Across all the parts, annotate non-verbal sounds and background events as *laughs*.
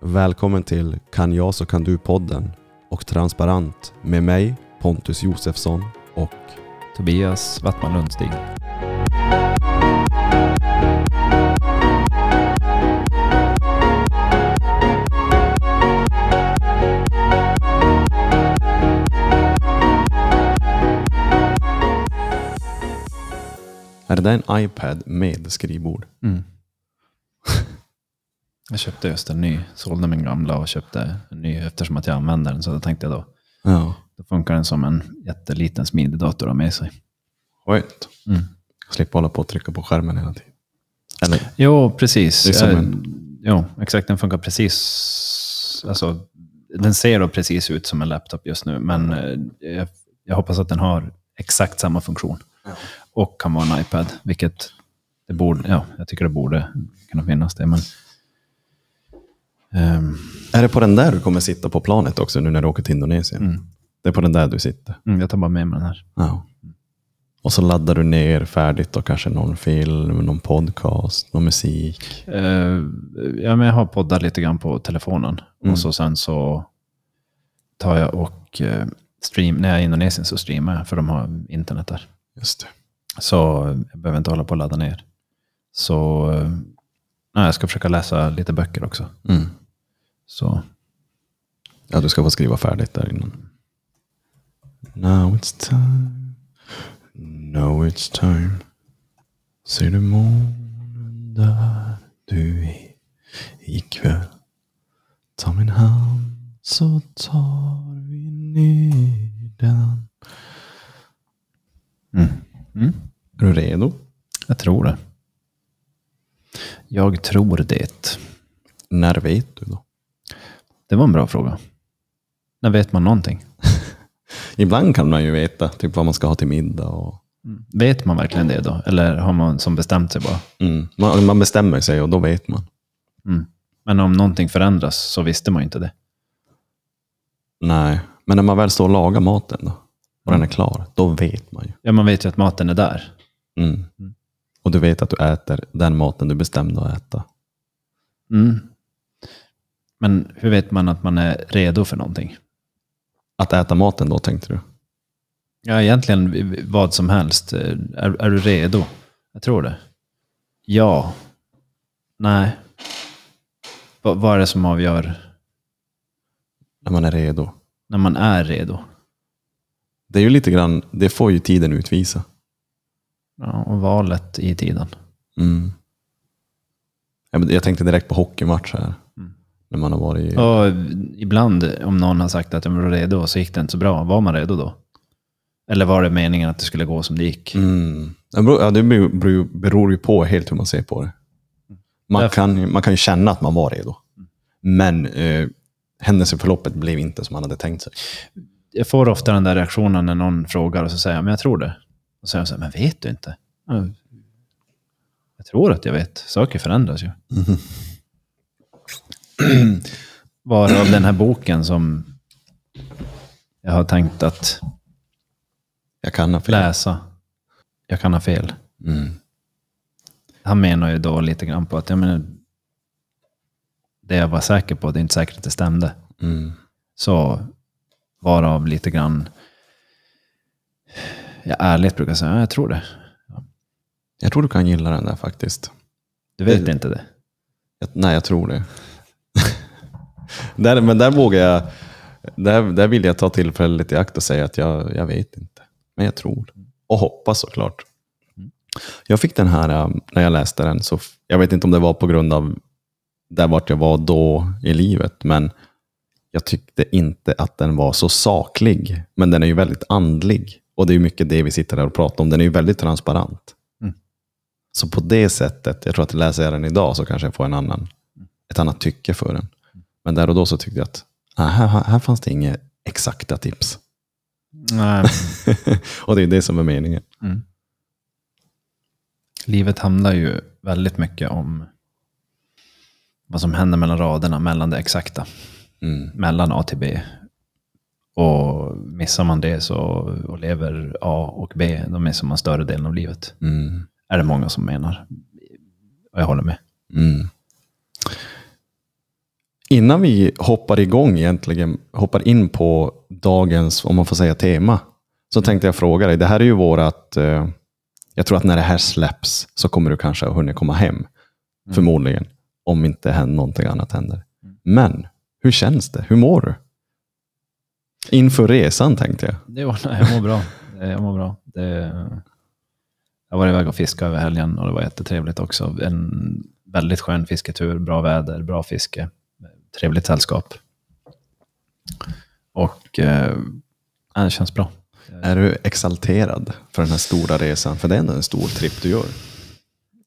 Välkommen till Kan jag så kan du-podden och Transparent med mig Pontus Josefsson och Tobias Wattman Lundstig. Är det där en iPad med skrivbord? Mm. Jag köpte just en ny, sålde min gamla och köpte en ny eftersom att jag använder den. Så då tänkte jag då, Ja. då funkar den som en jätteliten smidig-dator att ha med sig. Skönt. Mm. Slippa hålla på och trycka på skärmen hela tiden. Eller? Jo, precis. Det är som Eh, en- Jo, exakt. Den funkar precis... Alltså, den ser då precis ut som en laptop just nu, men eh, jag, jag hoppas att den har exakt samma funktion. Och kan vara en iPad, vilket det borde, ja, jag tycker det borde kunna finnas det. Men, Ehm, Är det på den där du kommer sitta på planet också nu när du åker till Indonesien? mm, Det är på den där du sitter? mm, jag tar bara med mig den här. Ja. Och så laddar du ner färdigt och kanske någon film, någon podcast, någon musik. Eh, ja, men jag har poddat lite grann på telefonen. Mm. Och så sen så tar jag och eh, stream, när jag är i Indonesien så streamar jag, för de har internet där. Just det. Så jag behöver inte hålla på och ladda ner. Så nej, jag ska försöka läsa lite böcker också. Mm. Så Ja, du ska få skriva färdigt där innan. Now it's time. Now it's time. Ser du månen där du är ikväll? Ta min hand så tar vi ner den. mm. Mm. Är du redo? jag tror det. Jag tror det. När vet du då? Det var en bra fråga. När vet man någonting? *laughs* Ibland kan man ju veta typ vad man ska ha till middag. Och, Vet man verkligen det då? Eller har man som bestämt sig bara? mm. man, man bestämmer sig och då vet man. Mm. Men om någonting förändras så visste man ju inte det. Nej, men när man väl står och lagar maten då, och den är klar, då vet man ju. Ja, man vet ju att maten är där. Mm. Och du vet att du äter den maten du bestämde att äta. Mm. Men hur vet man att man är redo för någonting? Att äta maten då tänkte du? Ja, egentligen v- v- vad som helst. Eh, Är, är du redo? Jag tror det. Ja. Nej. Va, vad är det som avgör När man är redo. när man är redo? Det är ju lite grann, det får ju tiden utvisa. Ja, och valet i tiden. Mm. Jag tänkte direkt på hockeymatch här. Mm. När man har varit... Och ibland om någon har sagt att de var redo så gick det inte så bra. Var man redo då? Eller var det meningen att det skulle gå som det gick? Mm. Det beror- Ja, det beror, ju på helt hur man ser på det. Man Därför- kan, man kan ju känna att man var redo. Men eh, händelseförloppet blev inte som man hade tänkt sig. jag får ofta den där reaktionen när någon frågar och så säger jag, men jag tror det. Och så säger jag så här, men vet du inte? "Ja, Jag tror att jag vet. Saker förändras ju. *clears throat* Varav den här boken som jag har tänkt att Jag kan ha fel. läsa. Jag kan ha fel. Mm. Han menar ju då lite grann på att jag menar, det jag var säker på, det är inte säkert att det stämde. Mm. Så varav lite grann, jag ärligt brukar säga, ja, jag tror det. Jag tror du kan gilla den där faktiskt. Du vet Det- inte det? Jag, nej, jag tror det. Där, men där vågar jag, där, där vill jag ta tillfället i akt och säga att jag, jag vet inte. Men jag tror. Och hoppas såklart. Jag fick den här, um, när jag läste den, så jag vet inte om det var på grund av där vart jag var då i livet, men jag tyckte inte att den var så saklig. Men den är ju väldigt andlig. Och det är mycket det vi sitter här och pratar om. Den är ju väldigt transparent. Mm. Så på det sättet, jag tror att läser jag den idag så kanske jag får en annan, ett annat tycke för den. Men där och då så tyckte jag att ah, här, här, fanns det inga exakta tips. Nej. *laughs* och det är det som är meningen. Mm. Livet handlar ju väldigt mycket om vad som händer mellan raderna, mellan det exakta. Mm. Mellan A till B. Och missar man det så, och lever A och B, då missar man större delen av livet. Mm. Är det många som menar. Och jag håller med. Mm. Innan vi hoppar igång egentligen, hoppar in på dagens, om man får säga tema, så tänkte jag fråga dig. Det här är ju vårat, eh, jag tror att när det här släpps så kommer du kanske ha hunnit komma hem. Förmodligen. Om inte någonting annat händer. Men, hur känns det? Hur mår du? Inför resan tänkte jag. Det var, nej, jag mår bra. Jag mår bra. Det, jag var iväg och fiskade över helgen och det var jättetrevligt också. En väldigt skön fisketur, bra väder, bra fiske, trevligt sällskap. Och eh, det känns bra. Är du exalterad för den här stora resan? För det är ändå en stor tripp du gör.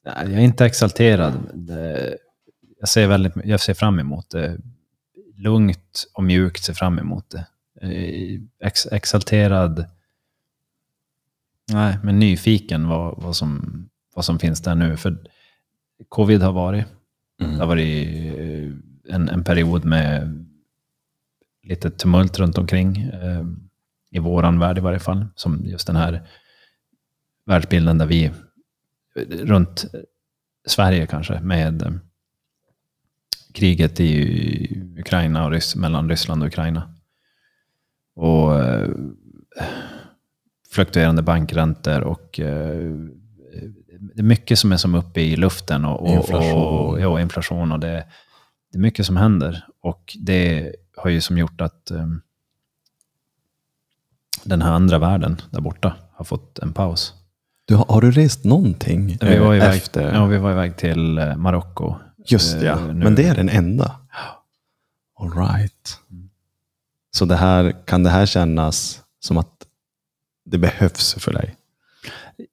Nej, jag är inte exalterad. Det, jag, ser väldigt, jag ser fram emot det. Lugnt och mjukt ser fram emot det. Eh, Ex, exalterad. Nej, men nyfiken vad, vad, som, vad som finns där nu. För covid har varit. Det har varit en, en period med lite tumult runt omkring. Eh, I våran värld i varje fall. Som just den här världsbilden där vi runt Sverige kanske med eh, kriget i Ukraina och Rys mellan Ryssland och Ukraina. Och eh, fluktuerande bankräntor och eh, det är mycket som är som uppe i luften och, och Inflation. och, ja, inflation och det, det är mycket som händer och det har ju som gjort att eh, den här andra världen där borta har fått en paus. Du, har du rest någonting Vi var eh, iväg, efter? ja, vi var iväg till eh, Marocko. Just eh, ja, nu. men det är den enda. All right. Så det här, kan det här kännas som att det behövs för dig?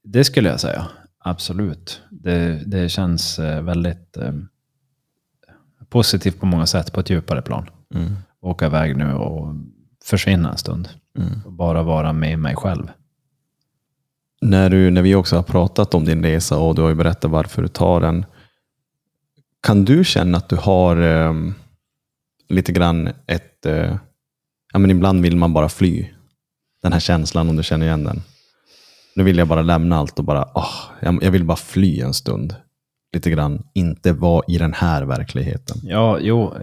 Det skulle jag säga. Absolut. Det, det känns eh, väldigt eh, positivt på många sätt, på ett djupare plan. Mm. Åka iväg nu och försvinna en stund. Mm. Och bara vara med mig själv. När, du, när vi också har pratat om din resa och du har ju berättat varför du tar den. Kan du känna att du har eh, lite grann ett... Eh, ja, men ibland vill man bara fly. Den här känslan, om du känner igen den. Nu vill jag bara lämna allt och bara, ah, jag, jag vill bara fly en stund. Lite grann, inte vara i den här verkligheten. Ja, jo,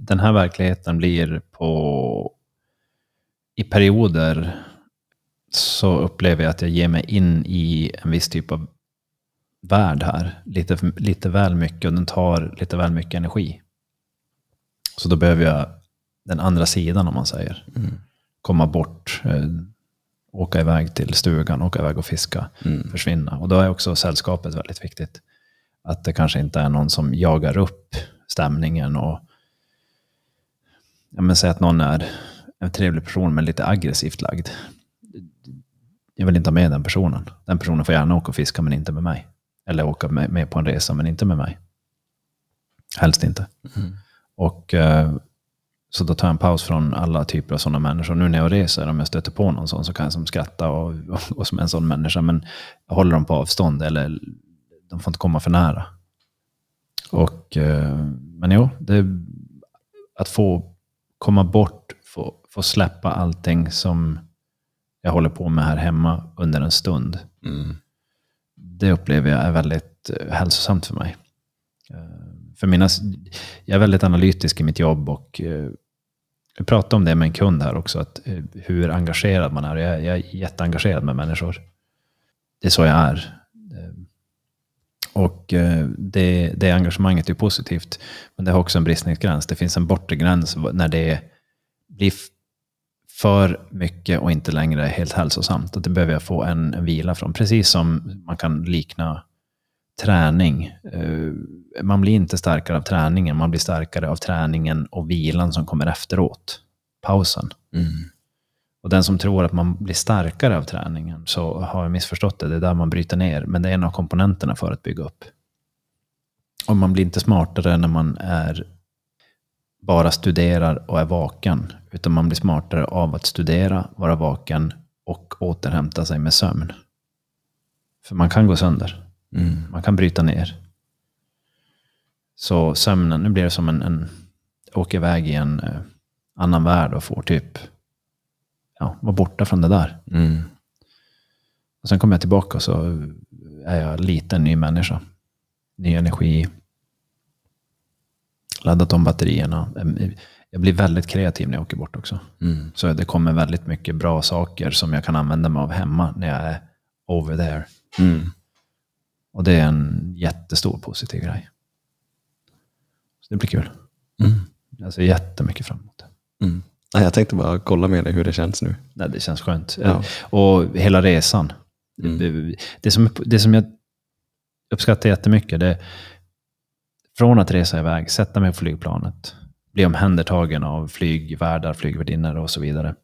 den här verkligheten blir på... I perioder så upplever jag att jag ger mig in i en viss typ av värld här. Lite, lite väl mycket och den tar lite väl mycket energi. Så då behöver jag den andra sidan om man säger. Komma bort, eh, åka iväg till stugan, åka iväg och fiska, försvinna. Och då är också sällskapet väldigt viktigt. Att det kanske inte är någon som jagar upp stämningen och ja, men säg att någon är en trevlig person men lite aggressivt lagd. Jag vill inte ha med den personen. Den personen får gärna åka och fiska men inte med mig. Eller åka med, på en resa men inte med mig. Helst inte. Och eh, Så då tar jag en paus från alla typer av sådana människor. Nu när jag reser, om jag stöter på någon sån så kan jag som skratta och, och, och som en sån människa. Men jag håller dem på avstånd eller de får inte komma för nära. Och, eh, men jo, det, att få komma bort, få, få släppa allting som jag håller på med här hemma under en stund. Mm. Det upplever jag är väldigt eh, hälsosamt för mig. Eh, För mina, jag är väldigt analytisk i mitt jobb och jag pratade om det med en kund här också, att hur engagerad man är. Jag, jag är jätteengagerad med människor. Det är så jag är. Och eh, det, det engagemanget är positivt, men det har också en bristningsgräns. Det finns en bortre gräns när det blir för mycket och inte längre helt hälsosamt. Och det behöver jag få en, en vila från. Precis som man kan likna träning. Eh, man blir inte starkare av träningen, man blir starkare av träningen och vilan som kommer efteråt. Pausen. Mm. Och den som tror att man blir starkare av träningen så har jag missförstått det. Det är där man bryter ner, men det är en av komponenterna för att bygga upp. Och man blir inte smartare när man är bara studerar och är vaken, utan man blir smartare av att studera, vara vaken och återhämta sig med sömn. För man kan gå sönder. Mm. Man kan bryta ner. Så sömnen, nu blir det som en, en åker iväg i en eh, annan värld och får typ, ja, vara borta från det där. Mm. Och sen kommer jag tillbaka och så är jag lite en ny människa. Ny energi. laddat om batterierna. Jag blir väldigt kreativ när jag åker bort också. Mm. Så det kommer väldigt mycket bra saker som jag kan använda mig av hemma när jag är over there. Mm. Och det är en jättestor positiv grej. Så det blir kul. Mm. Jag ser jättemycket fram emot det. Mm. Jag tänkte bara kolla med dig hur det känns nu. Nej, det känns skönt. Ja. Och hela resan. Mm. Det, som, det som jag uppskattar jättemycket, det från att resa iväg, sätta mig på flygplanet, bli omhändertagen av flygvärdar, flygvärdinnor och så vidare.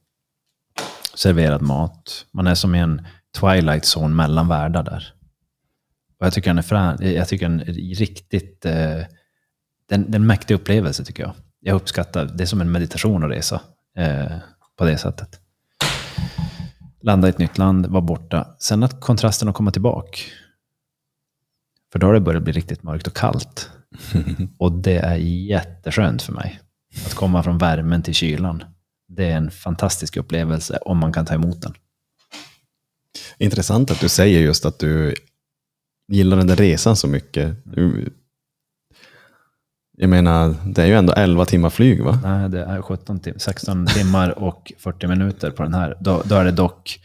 Serverad mat. Man är som i en twilight zone mellan världar där. Och jag tycker den är, frän, jag tycker den är riktigt... Eh, den, den mäktig upplevelse tycker jag. Jag uppskattar, det är som en meditation att resa eh, på det sättet. Landa i ett nytt land, vara borta. Sen att kontrasten att komma tillbaka. För då har det börjat bli riktigt mörkt och kallt. *laughs* Och det är jätteskönt för mig. Att komma från värmen till kylan. Det är en fantastisk upplevelse om man kan ta emot den. Intressant att du säger just att du gillar den där resan så mycket. Du, jag menar, det är ju ändå 11 timmar flyg va? Nej, det är 17 tim 16 timmar och 40 minuter på den här. Då, då är det dock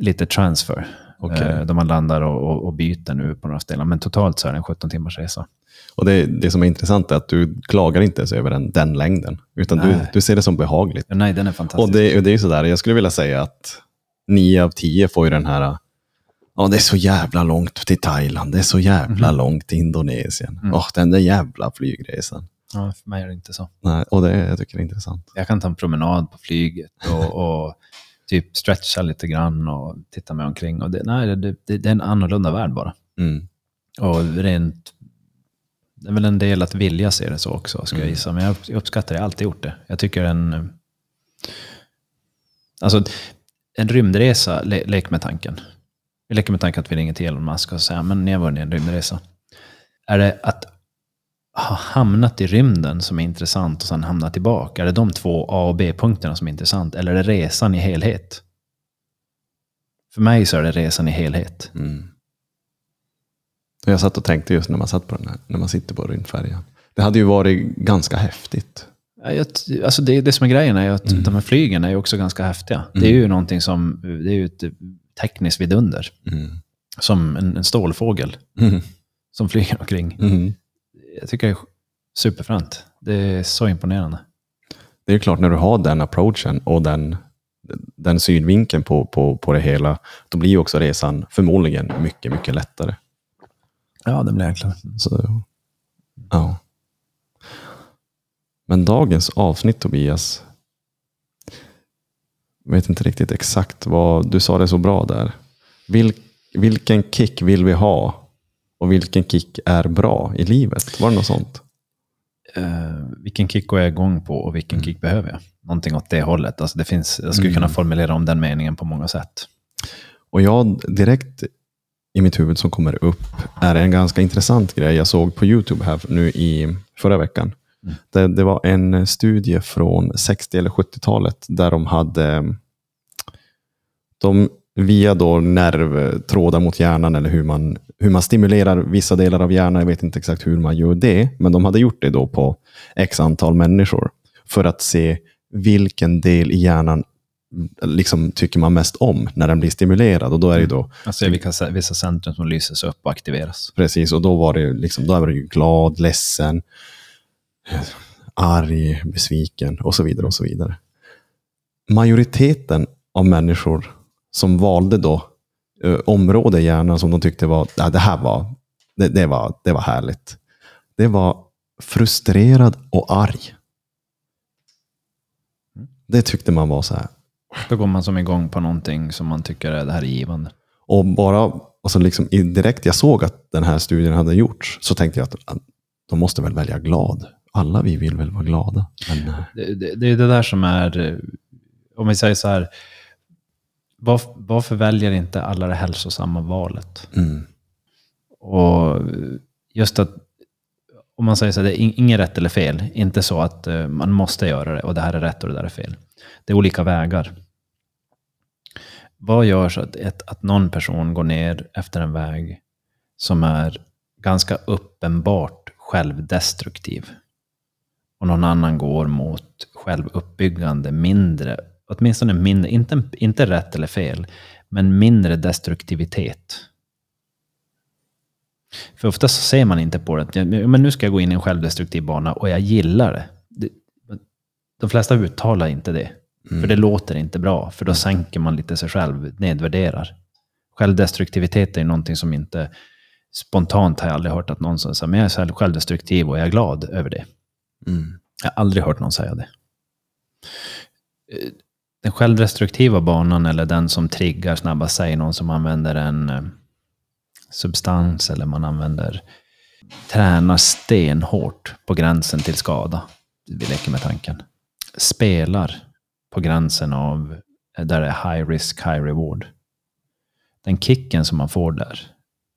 lite transfer. Okej. Eh, Då man landar och, och, och byter nu på några ställen. Men totalt så är det en 17 timmars resa. Och det, det som är intressant är att du klagar inte ens över den, den längden. Utan du, du ser det som behagligt. Ja, Nej, den är fantastisk. Och det, och det är ju sådär, jag skulle vilja säga att 9 av 10 får ju den här, ja det är så jävla långt till Thailand, det är så jävla långt till Indonesien. Åh, den där jävla flygresan. Ja, för mig är det inte så. Nej, och det jag tycker jag är intressant. Jag kan ta en promenad på flyget och, *laughs* och typ stretcha lite grann och titta mig omkring. Och det, nej, det, det, det är en annorlunda värld bara. Mm. Och rent... Det är väl en del att vilja se det så också, ska jag Mm. gissa. Men jag jag uppskattar det, jag har alltid gjort det. Jag tycker en... Alltså, en rymdresa, le, lek med tanken. Vi leker med tanken att vi ringer till Elon Musk och säger, men ni har vunnit en rymdresa. Är det att ha hamnat i rymden som är intressant och sen hamna tillbaka? Är det de två A och B-punkterna som är intressant? Eller är det resan i helhet? För mig så är det resan i helhet. Mm. Och Jag satt och tänkte just när man satt på den här, när man sitter på rymdfärjan. Det hade ju varit ganska häftigt. Jag, alltså det, det som är grejen är att de här flygen är ju också ganska häftiga. Det är ju någonting som, det är ju ett tekniskt vidunder. Mm. Som en, en stålfågel Mm. som flyger omkring. Mm. Jag tycker det är superfränt. Det är så imponerande. Det är klart, när du har den approachen och den, den synvinkeln på, på, på det hela, då blir också resan förmodligen mycket, mycket lättare. Ja, det blir enklare. Så, ja. Men dagens avsnitt Tobias, vet inte riktigt exakt vad, du sa det så bra där. Vil, vilken kick vill vi ha? Och vilken kick är bra i livet? Var det något sånt? Eh, vilken kick går jag igång på och vilken kick behöver jag? Någonting åt det hållet. Alltså det finns, jag skulle kunna formulera om den meningen på många sätt. Och jag direkt i mitt huvud som kommer upp är en ganska intressant grej jag såg på YouTube här nu i förra veckan. Det, det var en studie från 60 eller 70-talet där de hade de via då nervtrådar mot hjärnan eller hur man, hur man stimulerar vissa delar av hjärnan. Jag vet inte exakt hur man gör det, men de hade gjort det då på x antal människor för att se vilken del i hjärnan liksom tycker man mest om när den blir stimulerad. Och då är det då Alltså vilka, vissa centrum som lyses upp och aktiveras. Precis, och då var det, liksom, då var det ju glad, ledsen, arg, besviken och så vidare. och så vidare. Majoriteten av människor som valde då eh, område i hjärnan som de tyckte var, ja, det här var, det, det var, det var härligt. Det var frustrerad och arg. Det tyckte man var så här. Då går man som igång på någonting som man tycker är det här är givande. Och bara alltså liksom, direkt jag såg att den här studien hade gjorts så tänkte jag att ah, de måste väl välja glad. Alla vi vill väl vara glada. Men, eh, Det, det, det är det där som är, eh, om vi säger så här, var, varför väljer inte alla det hälsosamma valet? mm, Och just att, om man säger så här, det är in- inget rätt eller fel. Inte så att eh, man måste göra det och det här är rätt och det där är fel. Det är olika vägar. Vad gör så att, ett, att någon person går ner efter en väg som är ganska uppenbart självdestruktiv? Och någon annan går mot självuppbyggande, mindre, åtminstone mindre, inte, inte rätt eller fel, men mindre destruktivitet. För ofta så ser man inte på det, men nu ska jag gå in i en självdestruktiv bana och jag gillar det. De flesta uttalar inte det, för det låter inte bra, för då sänker man lite sig själv, nedvärderar. Självdestruktivitet är någonting som inte, spontant har jag aldrig hört att någon säger, men jag är själv- självdestruktiv och jag är glad över det. Mm. Jag har aldrig hört någon säga det. Eh, den självdestruktiva banan eller den som triggar snabbast, säger någon som använder en eh, substans eller man använder, tränar stenhårt på gränsen till skada. Vi leker med tanken. Spelar på gränsen av eh, där det är high risk, high reward. Den kicken som man får där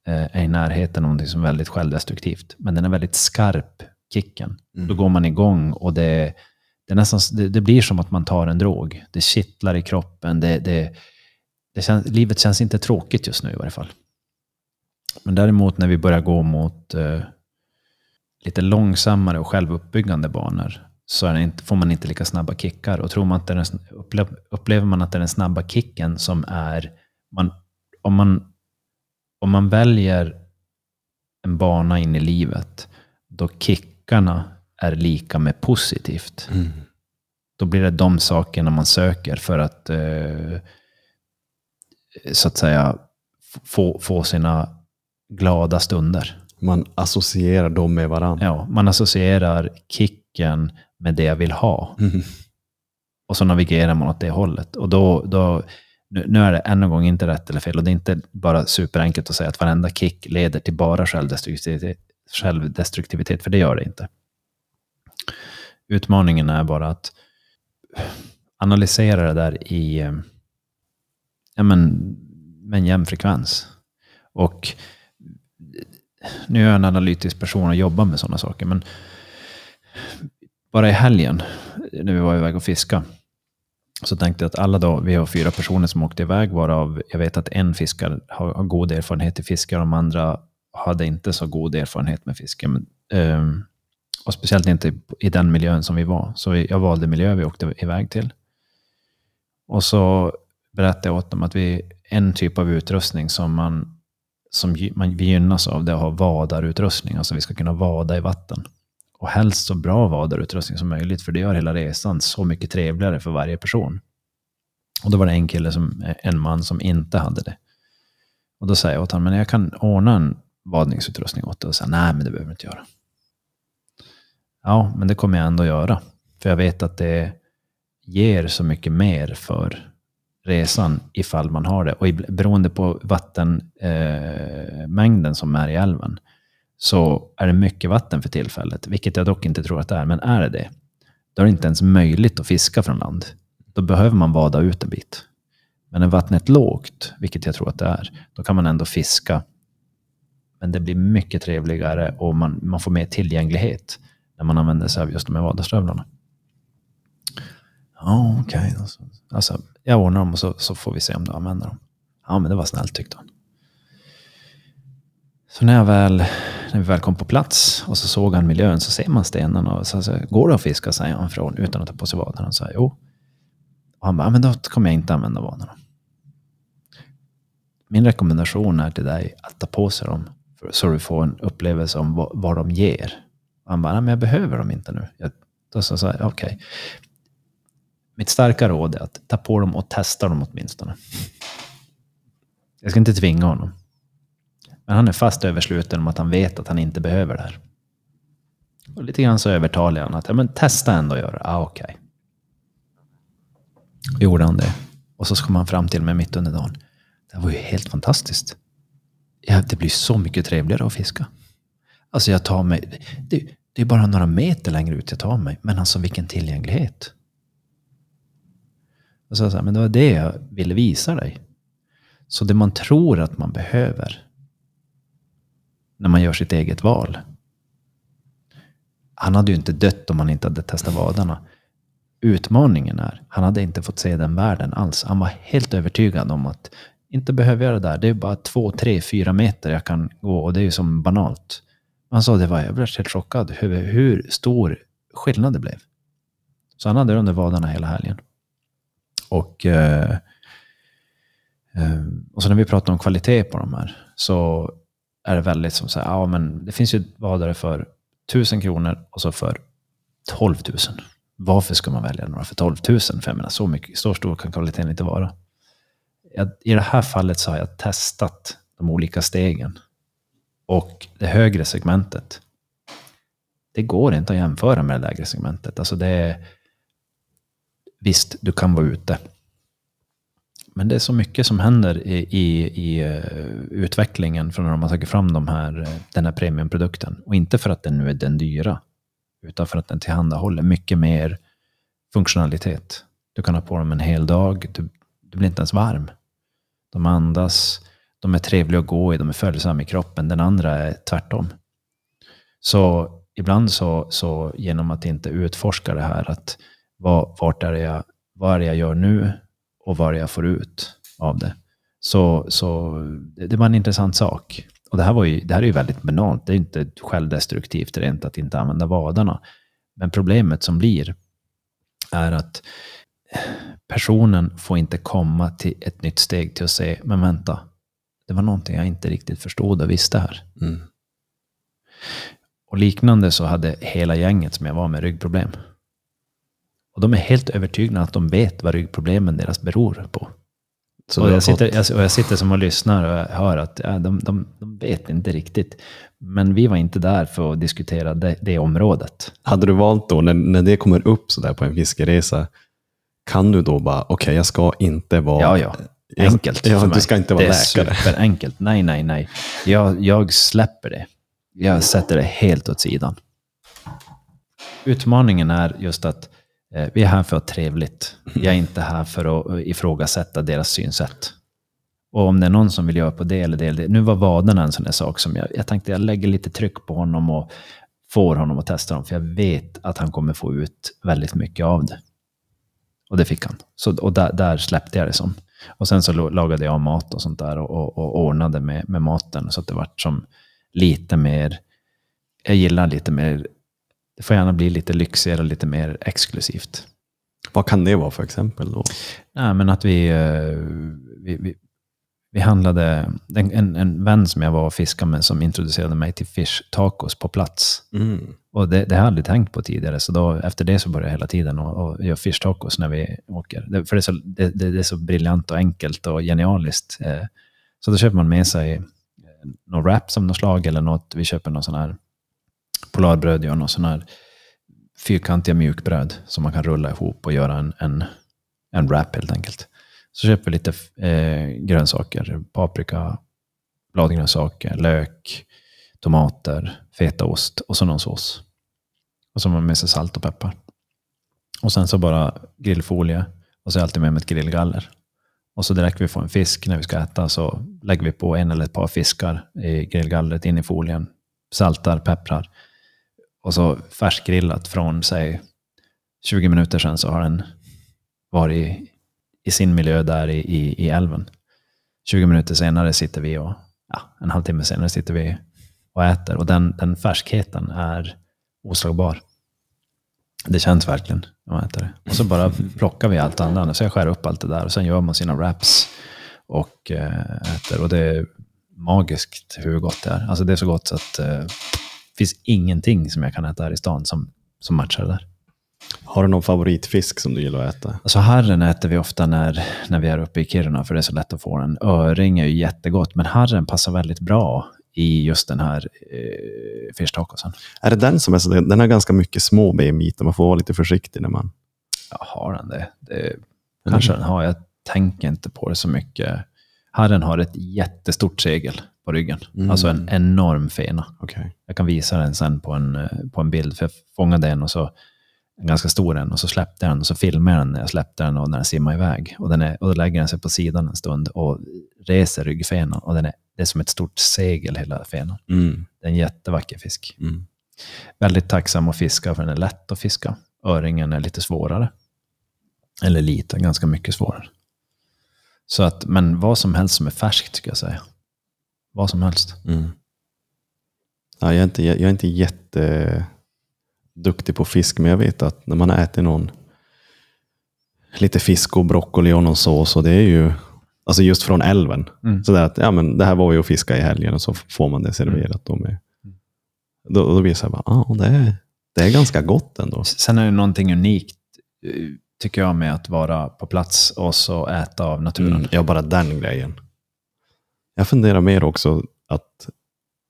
är i närheten av någonting som är väldigt självdestruktivt. Men den är väldigt skarp, kicken. Då går man igång och det, det, nästan, det, det blir som att man tar en drog. Det kittlar i kroppen. Det, det, det känns, livet känns inte tråkigt just nu i varje fall. Men däremot när vi börjar gå mot eh, lite långsammare och självuppbyggande banor så inte, får man inte lika snabba kickar. Och tror man att det är den, upplever man att det är den snabba kicken som är... Man, om, man, om man väljer en bana in i livet då kickarna är lika med positivt. Mm. Då blir det de sakerna man söker för att eh, så att säga få, få sina glada stunder. Man associerar dem med varandra. Ja, man associerar kicken med det jag vill ha. Mm. Och så navigerar man åt det hållet. Och då, då, nu, nu är det än en gång inte rätt eller fel. Och det är inte bara superenkelt att säga att varenda kick leder till bara självdestruktivitet, självdestruktivitet för det gör det inte. Utmaningen är bara att analysera det där i eh, ja, men, med en jämn frekvens. Och nu är jag en analytisk person och jobbar med sådana saker, men bara i helgen, när vi var iväg och fiska, så tänkte jag att alla då, vi har fyra personer som åkte iväg, varav jag vet att en fiskar har, har god erfarenhet i fiske och de andra hade inte så god erfarenhet med fiske. Men, ehm, och speciellt inte i den miljön som vi var. Så jag valde miljö vi åkte iväg till. Och så berättade jag åt dem att vi, en typ av utrustning som man som man, vi gynnas av det är att ha vadarutrustning. Alltså vi ska kunna vada i vatten. Och helst så bra vadarutrustning som möjligt, för det gör hela resan så mycket trevligare för varje person. Och då var det en kille, som, en man, som inte hade det. Och då säger jag åt honom, men jag kan ordna en vadningsutrustning åt dig. Och säga, nej men det behöver du inte göra. Ja, men det kommer jag ändå göra. För jag vet att det ger så mycket mer för resan ifall man har det. Och beroende på vattenmängden eh, som är i älven så är det mycket vatten för tillfället, vilket jag dock inte tror att det är. Men är det det, då är det inte ens möjligt att fiska från land. Då behöver man vada ut en bit. Men är vattnet lågt, vilket jag tror att det är, då kan man ändå fiska. Men det blir mycket trevligare och man, man får mer tillgänglighet när man använder sig av just de här vadarstövlarna. Ja, okej. Okay. alltså, jag ordnar dem och så, så får vi se om du använder dem. Ja, men det var snällt tyckte han. Så när, jag väl, när vi väl kom på plats och så såg han miljön så ser man stenarna och så, så går det att fiska, säger han från utan att ta på sig vaderna. Så här, jo. Och han bara, men då kommer jag inte använda vaderna. Min rekommendation är till dig att ta på sig dem så du får en upplevelse om vad, vad de ger. Han bara, men jag behöver dem inte nu. Jag, då sa jag okej. Okay. okej. Mitt starka råd är att ta på dem och testa dem åtminstone. Jag ska inte tvinga honom. Men han är fast översluten om att han vet att han inte behöver det här. Och lite grann så övertalar jag honom att ja, men testa ändå att göra det. Ah, okej. Okay. gjorde han det. Och så kom han fram till mig mitt under dagen. Det var ju helt fantastiskt. Ja, det blir så mycket trevligare att fiska. Alltså jag tar mig... Det, det är bara några meter längre ut jag tar mig. Men alltså vilken tillgänglighet. Och så så här, men det var det jag ville visa dig. Så det man tror att man behöver när man gör sitt eget val. Han hade ju inte dött om han inte hade testat vadarna. Utmaningen är, han hade inte fått se den världen alls. Han var helt övertygad om att inte behöver jag det där. Det är bara två, tre, fyra meter jag kan gå och det är ju som banalt. Han sa det var, jag blev helt chockad över hur stor skillnad det blev. Så han hade det under vadarna hela helgen. Och, eh, eh, och så när vi pratar om kvalitet på de här så är det väldigt som så här, ja men det finns ju vadare för 1000 kronor och så för 12 000. Varför ska man välja några för 12 000? För jag menar, så, mycket, så stor kan kvaliteten inte vara. Jag, I det här fallet så har jag testat de olika stegen. Och det högre segmentet, det går inte att jämföra med det lägre segmentet. Alltså det är, visst, du kan vara ute. Men det är så mycket som händer i, i, i eh, utvecklingen från när man tagit fram de här, eh, den här premiumprodukten. Och inte för att den nu är den dyra, utan för att den tillhandahåller mycket mer funktionalitet. Du kan ha på dem en hel dag, du, du blir inte ens varm. De andas, de är trevliga att gå i, de är följsamma i kroppen. Den andra är tvärtom. Så ibland så, så genom att inte utforska det här, att vad, vart är det jag, vad är det jag gör nu och vad är det jag får ut av det. Så, så det, det var en intressant sak. Och det här, var ju, det här är ju väldigt banalt. Det är inte självdestruktivt rent att inte använda vadarna. Men problemet som blir är att personen får inte komma till ett nytt steg till att se, men vänta, det var någonting jag inte riktigt förstod och visste här. Mm. Och liknande så hade hela gänget som jag var med ryggproblem. Och de är helt övertygade att de vet vad ryggproblemen deras beror på. Så och, jag sitter, jag, och jag sitter som och lyssnar och jag hör att ja, de, de, de vet inte riktigt. Men vi var inte där för att diskutera det, det området. Hade du valt då, när, när det kommer upp så där på en fiskeresa, kan du då bara, okej, jag ska inte vara... Ja, ja. Jag- Enkelt Ja, för du mig. ska inte vara det är läkare. superenkelt. Nej, nej, nej. Jag, jag släpper det. Jag sätter det helt åt sidan. Utmaningen är just att eh, vi är här för att ha trevligt. Jag är inte här för att eh, ifrågasätta deras synsätt. Och om det är någon som vill göra på det eller det, eller det. Nu var vaderna en sån där sak som jag, jag tänkte jag lägger lite tryck på honom och får honom att testa dem. För jag vet att han kommer få ut väldigt mycket av det. Och det fick han. Så, och där, där släppte jag det som. Och sen så lagade jag mat och sånt där och, och, och ordnade med, med maten så att det vart som lite mer, jag gillar lite mer, det får gärna bli lite lyxigare och lite mer exklusivt. Vad kan det vara för exempel då? Nej, men att vi, eh, vi, vi, vi handlade, en, en, en vän som jag var och fiskade med som introducerade mig till fish tacos på plats. Mm. Och det, det har jag aldrig tänkt på tidigare, så då, efter det så börjar jag hela tiden och, och gör fish tacos när vi åker. Det, för det är, så, det, det, är så briljant och enkelt och genialiskt. Eh, så då köper man med sig eh, någon wrap som något slag eller något. Vi köper någon sån här Polarbröd, gör någon sån här fyrkantiga mjukbröd som man kan rulla ihop och göra en, en, en wrap helt enkelt. Så köper vi lite eh, grönsaker, paprika, bladgrönsaker, lök, tomater, fetaost och så någon sås. Och så har man med sig salt och peppar. Och sen så bara grillfolie och så är jag alltid med mig ett grillgaller. Och så direkt vi får en fisk när vi ska äta så lägger vi på en eller ett par fiskar i grillgallret in i folien. Saltar, pepprar. Och så färskgrillat från, säg 20 minuter sedan så har den varit i, i sin miljö där i, i, i älven. 20 minuter senare sitter vi och, ja, en halvtimme senare sitter vi och äter. Och den, den färskheten är oslagbar. Det känns verkligen när man äter det. Och så bara plockar vi allt annat. Så jag skär upp allt det där och sen gör man sina wraps och eh, äter. Och det är magiskt hur gott det är. Alltså det är så gott så att eh, det finns ingenting som jag kan äta här i stan som, som matchar det där. Har du någon favoritfisk som du gillar att äta? Alltså harren äter vi ofta när, när vi är uppe i Kiruna, för det är så lätt att få den. Öring är ju jättegott, men harren passar väldigt bra i just den här eh, fish tacosen. Är det den som är så, den har ganska mycket små benbitar, man får vara lite försiktig när man... Ja, har den det? det kanske den har. Jag tänker inte på det så mycket. Harren har ett jättestort segel på ryggen. Mm. Alltså en enorm fena. Okej. Jag kan visa den sen på en, eh, på en bild, för jag fångade en och så en ganska stor en och så släppte jag den och så filmade jag den när jag släppte den och när den simmade iväg. Och, den är, och då lägger den sig på sidan en stund och reser ryggfenan. Och den är, det är som ett stort segel hela fenan. Mm. Det är en jättevacker fisk. Mm. Väldigt tacksam att fiska för den är lätt att fiska. Öringen är lite svårare. Eller lite, ganska mycket svårare. Så att, men vad som helst som är färskt skulle jag säga. Vad som helst. Mm. Ja, jag, är inte, jag är inte jätte duktig på fisk, men jag vet att när man har ätit någon lite fisk och broccoli och någon sås, och det är ju alltså just från älven. Mm. Så att, ja, men det här var ju att fiska i helgen och så får man det serverat. Då, med. Då, då blir det så här, ah, det, är, det är ganska gott ändå. Sen är det någonting unikt, eh, tycker jag, med att vara på plats och så äta av naturen. Mm, ja, bara den grejen. Jag funderar mer också att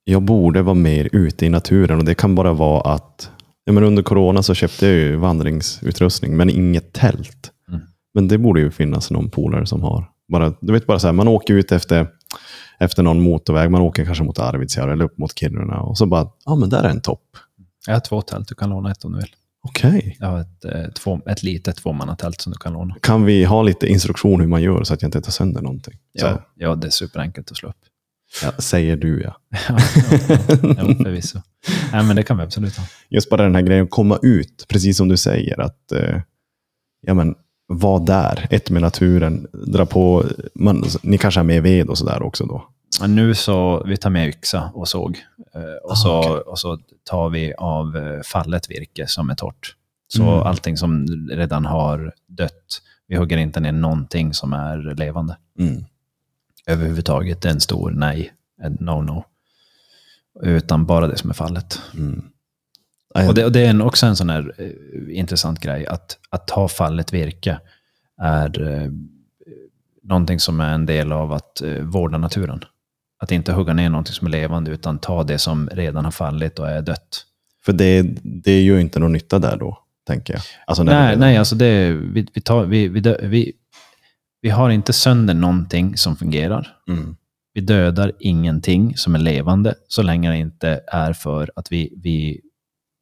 jag borde vara mer ute i naturen och det kan bara vara att ja, men under corona så köpte jag ju vandringsutrustning men inget tält. Mm. Men det borde ju finnas någon polare som har. Bara, du vet bara så här, man åker ut efter, efter någon motorväg, man åker kanske mot Arvidsjaur eller upp mot Kiruna och så bara, ja men där är en topp. Jag har två tält, du kan låna ett om du vill. Okej. Jag har ett, eh, två, ett litet tvåmannatält som du kan låna. Kan vi ha lite instruktion hur man gör så att jag inte tar sönder någonting? Så, Ja, ja, det är superenkelt att slå upp. ja, säger du ja. ja, *laughs* ja, ja, förvisso. Nej, men det kan vi absolut ha. just bara den här grejen, att komma ut, precis som du säger, att eh, ja, men, vara där, ett med naturen, dra på, man, ni kanske har med ved och sådär också då? Men nu så, vi tar med yxa och såg. eh, Och, Ah, så, okej. och så tar vi av eh, fallet virke som är torrt. Så Mm. allting som redan har dött, vi hugger inte ner någonting som är levande. Mm. Överhuvudtaget, en stor nej, en no-no. Utan bara det som är fallet. Mm. Och det, och det är en, också en sån här eh, intressant grej, att, att ta fallet virke är eh, någonting som är en del av att eh, vårda naturen. Att inte hugga ner någonting som är levande, utan ta det som redan har fallit och är dött. För det, det är ju inte någon nytta där då, tänker jag. Alltså Nej, det, nej alltså det, vi, vi, tar, vi, vi, dö, vi, vi har inte sönder någonting som fungerar. Mm. Vi dödar ingenting som är levande, så länge det inte är för att vi, vi,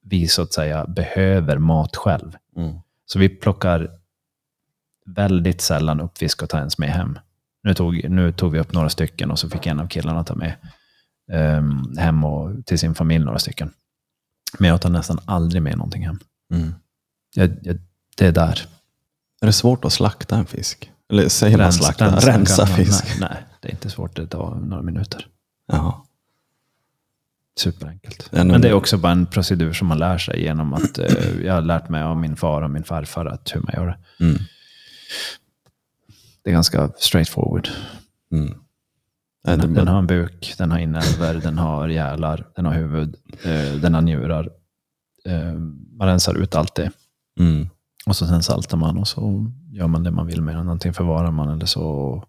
vi så att säga behöver mat själv. Mm. Så vi plockar väldigt sällan upp fisk och tar ens med hem. Nu tog, nu tog vi upp några stycken och så fick en av killarna ta med ehm, hem och till sin familj några stycken. Men jag tar nästan aldrig med någonting hem. Mm. Jag, jag, det är där. Är det svårt att slakta en fisk? Eller säger man Rens- slakta? Rensa, man- fisk? Nej, nej, det är inte svårt. Det tar några minuter. Jaha. Superenkelt. Ja, Men det är också bara en procedur som man lär sig genom att eh, jag har lärt mig av min far och min farfar att hur man gör det. Mm. Det är ganska straightforward. Mm. Nej, Den, den har en buk, den har inälvor, den har gälar, den har huvud, eh, den har njurar. Eh, man rensar ut allt det. mm. Och så sen saltar man och så gör man det man vill med den. Antingen förvarar man eller så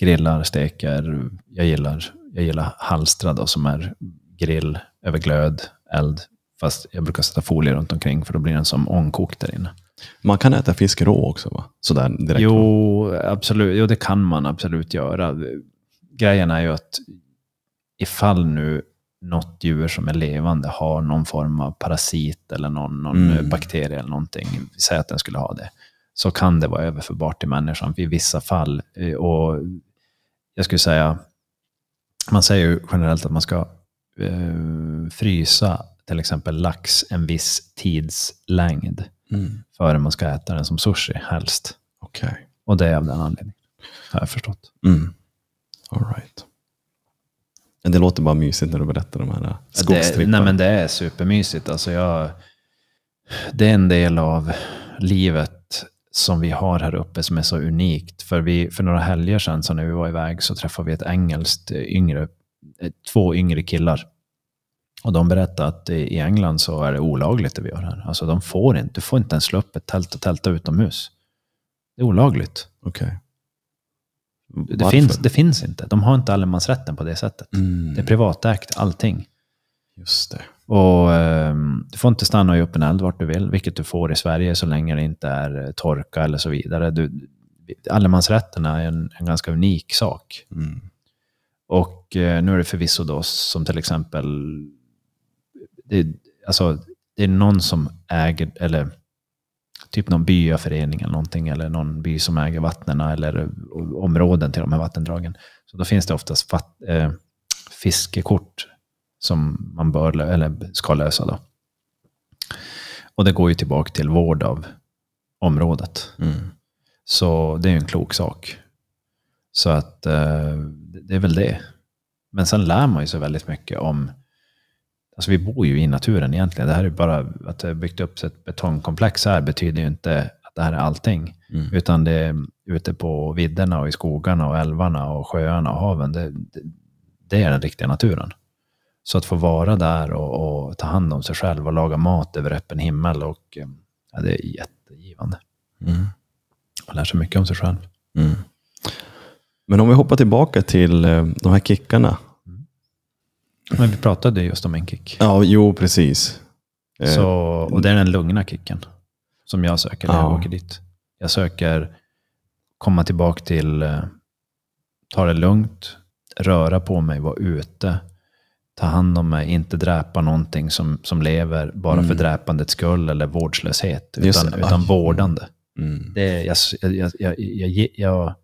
grillar, steker. Jag gillar, jag gillar halstra då, som är grill över glöd, eld. Fast jag brukar sätta folie runt omkring för då blir den som ångkokt där inne. Man kan äta fisk rå också va? Sådär direkt? Jo, absolut. Jo, det kan man absolut göra. Grejen är ju att ifall nu något djur som är levande har någon form av parasit eller någon, någon Mm. bakterie eller någonting, säg att den skulle ha det, så kan det vara överförbart till människan i vissa fall. Eh, Och jag skulle säga, man säger ju generellt att man ska eh, frysa till exempel lax en viss tidslängd Mm. före man ska äta den som sushi helst. Okej. Och det är av den anledningen. Har jag förstått. Mm. All right. Men Det låter bara mysigt när du berättar de här Det, skogstripparna. nej men det är supermysigt. Alltså jag, det är en del av livet som vi har här uppe som är så unikt. För, vi, för några helger sedan så när vi var iväg så träffade vi ett engelskt eh, yngre, eh, två yngre killar. Och de berättade att i i England så är det olagligt det vi gör här. Alltså de får inte, du får inte ens slå upp ett tält och tälta utomhus. Det är olagligt. Okej. Det Varför? finns, det finns inte. De har inte allemansrätten på det sättet. Mm. Det är privatägt, allting. Just det. Och ehm, Du får inte stanna och ge upp en eld vart du vill, vilket du får i Sverige så länge det inte är eh, torka eller så vidare. Du, allemansrätten är en, en ganska unik sak. Mm. Och eh, nu är det förvisso då som till exempel, det, alltså, det är någon som äger, eller typ någon byaförening eller någonting, eller någon by som äger vattnen eller områden till de här vattendragen. Så då finns det oftast vatt, eh, fiskekort som man bör, eller ska lösa. Då. Och det går ju tillbaka till vård av området. Mm. Så det är ju en klok sak. Så att eh, det är väl det. Men sen lär man ju sig väldigt mycket om Alltså vi bor ju i naturen egentligen. Det här är bara att det har byggt upp ett betongkomplex här betyder ju inte att det här är allting. Mm. Utan det är ute på vidderna och i skogarna och älvarna och sjöarna och haven. Det, det, det är den riktiga naturen. Så att få vara där och, och ta hand om sig själv och laga mat över öppen himmel. Och, ja, det är jättegivande. Mm. Man lär sig mycket om sig själv. Mm. Men om vi hoppar tillbaka till eh, de här kickarna. Men vi pratade just om en kick. Ja, jo precis. Eh, Så, och det är den lugna kicken som jag söker när jag Ja. åker dit. Jag söker komma tillbaka till, eh, ta det lugnt, röra på mig, vara ute, ta hand om mig, inte dräpa någonting som, som lever bara för dräpandets skull eller vårdslöshet, utan, utan Aj. vårdande. Mm. Det, jag, jag, jag, jag, jag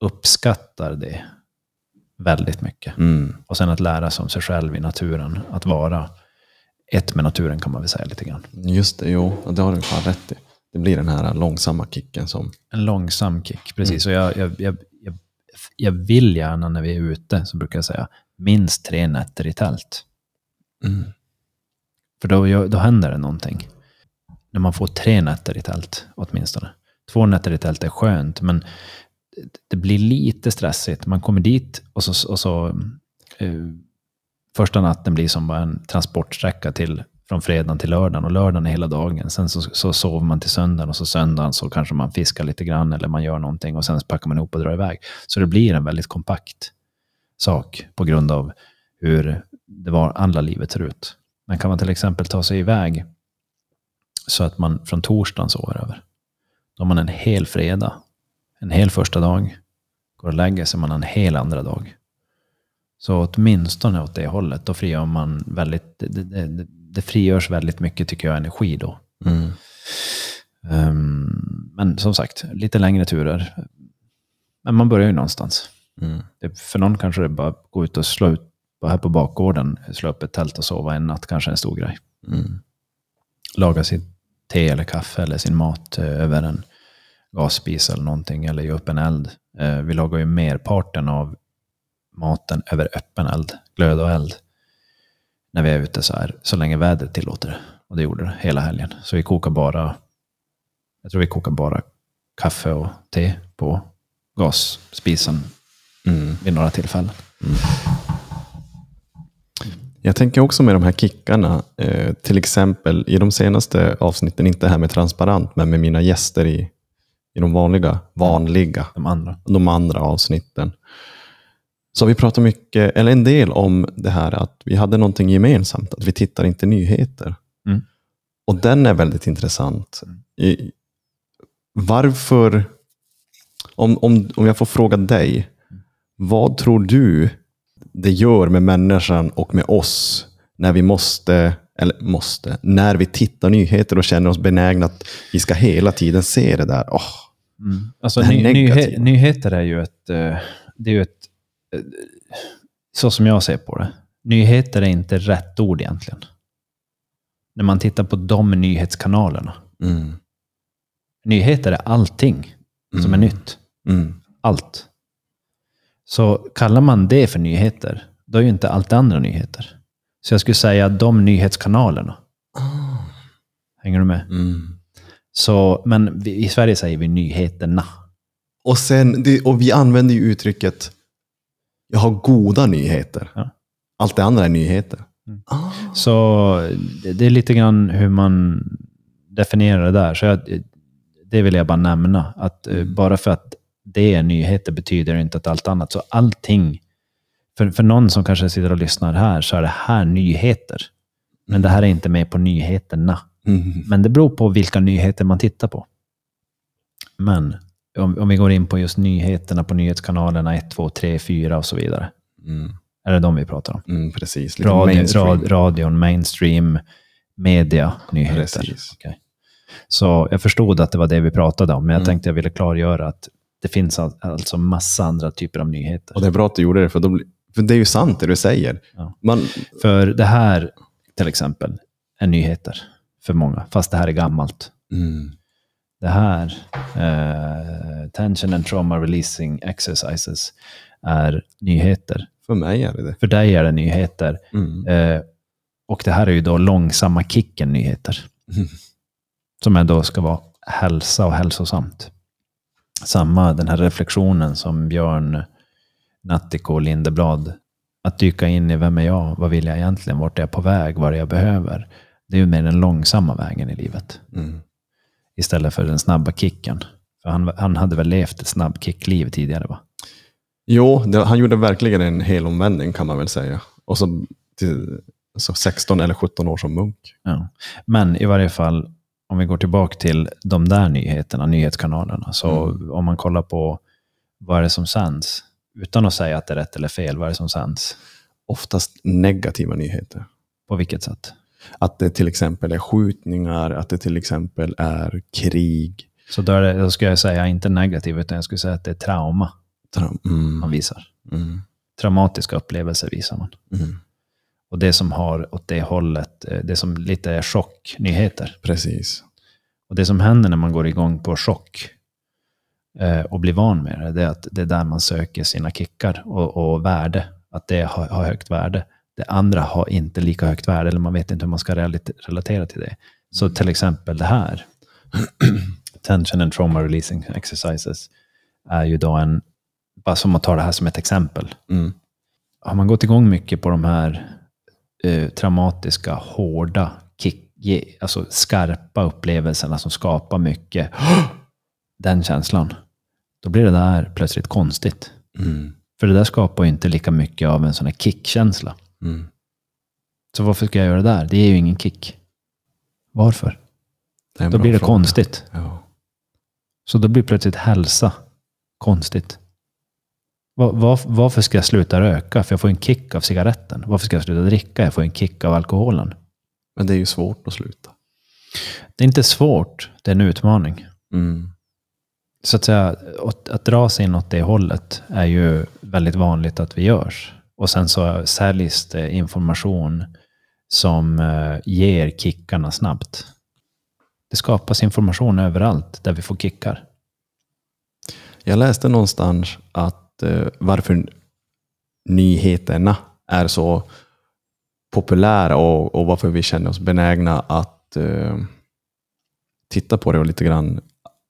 uppskattar det väldigt mycket. Mm. Och sen att lära sig om sig själv i naturen. Att vara ett med naturen kan man väl säga lite grann. Just det, jo, det har du fan rätt i. Det blir den här långsamma kicken som... En långsam kick, precis. Och jag, jag, jag, jag, jag vill gärna när vi är ute, så brukar jag säga, minst tre nätter i tält. Mm. För då, då händer det någonting. När man får tre nätter i tält, åtminstone. Två nätter i tält är skönt, men det, blir lite stressigt. Man kommer dit och så... Och så eh, första natten blir som bara en transportsträcka till, från fredagen till lördagen och lördagen är hela dagen. Sen så, så sover man till söndagen och så söndagen så kanske man fiskar lite grann eller man gör någonting och sen packar man ihop och drar iväg. Så det blir en väldigt kompakt sak på grund av hur det var andra livet ser ut. Men kan man till exempel ta sig iväg så att man från torsdagen sover över. Då har man en hel fredag, en hel första dag, går och lägger sig man en hel andra dag. Så åtminstone åt det hållet, då frigör man väldigt, det, det, det, frigörs väldigt mycket tycker jag energi då. Mm. Ehm, men som sagt, lite längre turer. Men man börjar ju någonstans. Mm. Det, för någon kanske det bara att gå ut och slå ut, bara här på bakgården, slå upp ett tält och sova en natt kanske är en stor grej. Mm. Laga sitt te eller kaffe eller sin mat eh, över en gasspis eller någonting, eller ge upp en eld. Eh, vi lagar ju merparten av maten över öppen eld, glöd och eld, när vi är ute så här, så länge vädret tillåter det. Och det gjorde det hela helgen. Så vi kokar bara, jag tror vi kokar bara kaffe och te på gasspisen Mm. vid några tillfällen. Jag tänker också med de här kickarna, eh, till exempel i de senaste avsnitten, inte här med transparent, men med mina gäster i, i de vanliga, vanliga, De andra. de andra avsnitten. Så vi pratar mycket, eller en del om det här att vi hade någonting gemensamt, att vi tittar inte nyheter. Mm. Och den är väldigt intressant. I, varför, om, om, om jag får fråga dig, vad tror du det gör med människan och med oss när vi måste, eller måste, när vi tittar nyheter och känner oss benägna att vi ska hela tiden se det där. Åh, Mm. Alltså, ny, nyhe, nyheter är ju ett... eh, Det är ju ett... eh, Så som jag ser på det. Nyheter är inte rätt ord egentligen. När man tittar på de nyhetskanalerna. Mm. Nyheter är allting som är Mm. nytt. Mm. Allt. Så kallar man det för nyheter, då är ju inte allt det andra nyheter. Så jag skulle säga de nyhetskanalerna. Hänger du med? Mm. Så, men vi, i Sverige säger vi nyheterna. Och, sen, det, och vi använder ju uttrycket jag har goda nyheter. Ja. Allt det andra är nyheter. Mm. Ah. Så det, det är lite grann hur man definierar det där. Så jag, det vill jag bara nämna. Att eh, bara för att det är nyheter betyder inte att allt annat. Så allting, för, för någon som kanske sitter och lyssnar här, så är det här nyheter. Men det här är inte med på nyheterna. Mm. Men det beror på vilka nyheter man tittar på. Men om, om vi går in på just nyheterna på nyhetskanalerna 1, 2, 3, 4 och så vidare. Mm. Är det de vi pratar om? Mm, precis. Lite Radio, mainstream. rad, radion, mainstream, media, nyheter. Okej. Så jag förstod att det var det vi pratade om, men jag Mm. tänkte jag ville klargöra att det finns al- alltså massa andra typer av nyheter. Och det är bra att du gjorde det, för, då, för det är ju sant det du säger. Ja. Man, För det här, till exempel, är nyheter för många, fast det här är gammalt. mm, Det här, eh, Tension and Trauma Releasing Exercises, är nyheter. för mig är det det. För dig är det nyheter. Mm. Eh, Och det här är ju då långsamma kicken-nyheter. Mm. Som är då ska vara hälsa och hälsosamt. Samma den här reflektionen som Björn Nattiko och Lindeblad. Att dyka in i vem är jag? Vad vill jag egentligen? Vart är jag på väg? Vad är jag behöver? Det är ju mer den långsamma vägen i livet. Mm. Istället för den snabba kicken. För han, han hade väl levt ett snabb kickliv tidigare va? Jo, det, han gjorde verkligen en hel omvändning kan man väl säga. Och så, till, så 16 eller 17 år som munk. Ja. Men i varje fall, om vi går tillbaka till de där nyheterna, nyhetskanalerna. Så Mm. om man kollar på vad är det som sänds, utan att säga att det är rätt eller fel, vad är det som sänds? Oftast negativa nyheter. På vilket sätt? Att det till exempel är skjutningar, att det till exempel är krig. Så då, det, då ska jag säga inte negativ, utan jag skulle säga att det är trauma Tra- Mm, man visar. mm, Traumatiska upplevelser visar man. mm. Och det som har åt det hållet, eh, det som lite är chocknyheter. Precis. Och det som händer när man går igång på chock och blir van med det, det är att det är där man söker sina kickar och, och värde. Att det har, har högt värde. Det andra har inte lika högt värde, eller man vet inte hur man ska relatera till det. Så till exempel det här, *clears throat* Tension and Trauma Releasing Exercises, är ju då en, bara som att ta det här som ett exempel. Mm. Har man gått igång mycket på de här eh, traumatiska, hårda, kick, alltså skarpa upplevelserna som skapar mycket *gasps* den känslan, då blir det där plötsligt konstigt. Mm. För det där skapar ju inte lika mycket av en sån här kickkänsla. Mm. Så varför ska jag göra det där? Det är ju ingen kick. Varför? Då blir det fråga. konstigt. Ja. Så då blir plötsligt hälsa konstigt. Var, var, varför ska jag sluta röka? För jag får en kick av cigaretten. Varför ska jag sluta dricka? Jag får en kick av alkoholen. Men det är ju svårt att sluta. Det är inte svårt, det är en utmaning. Mm. Så att säga, att, att dra sig in åt det hållet är ju väldigt vanligt att vi görs. Och sen så säljs det information som eh, ger kickarna snabbt. Det skapas information överallt där vi får kickar. Jag läste någonstans att eh, varför nyheterna är så populära och, och varför vi känner oss benägna att eh, titta på det och lite grann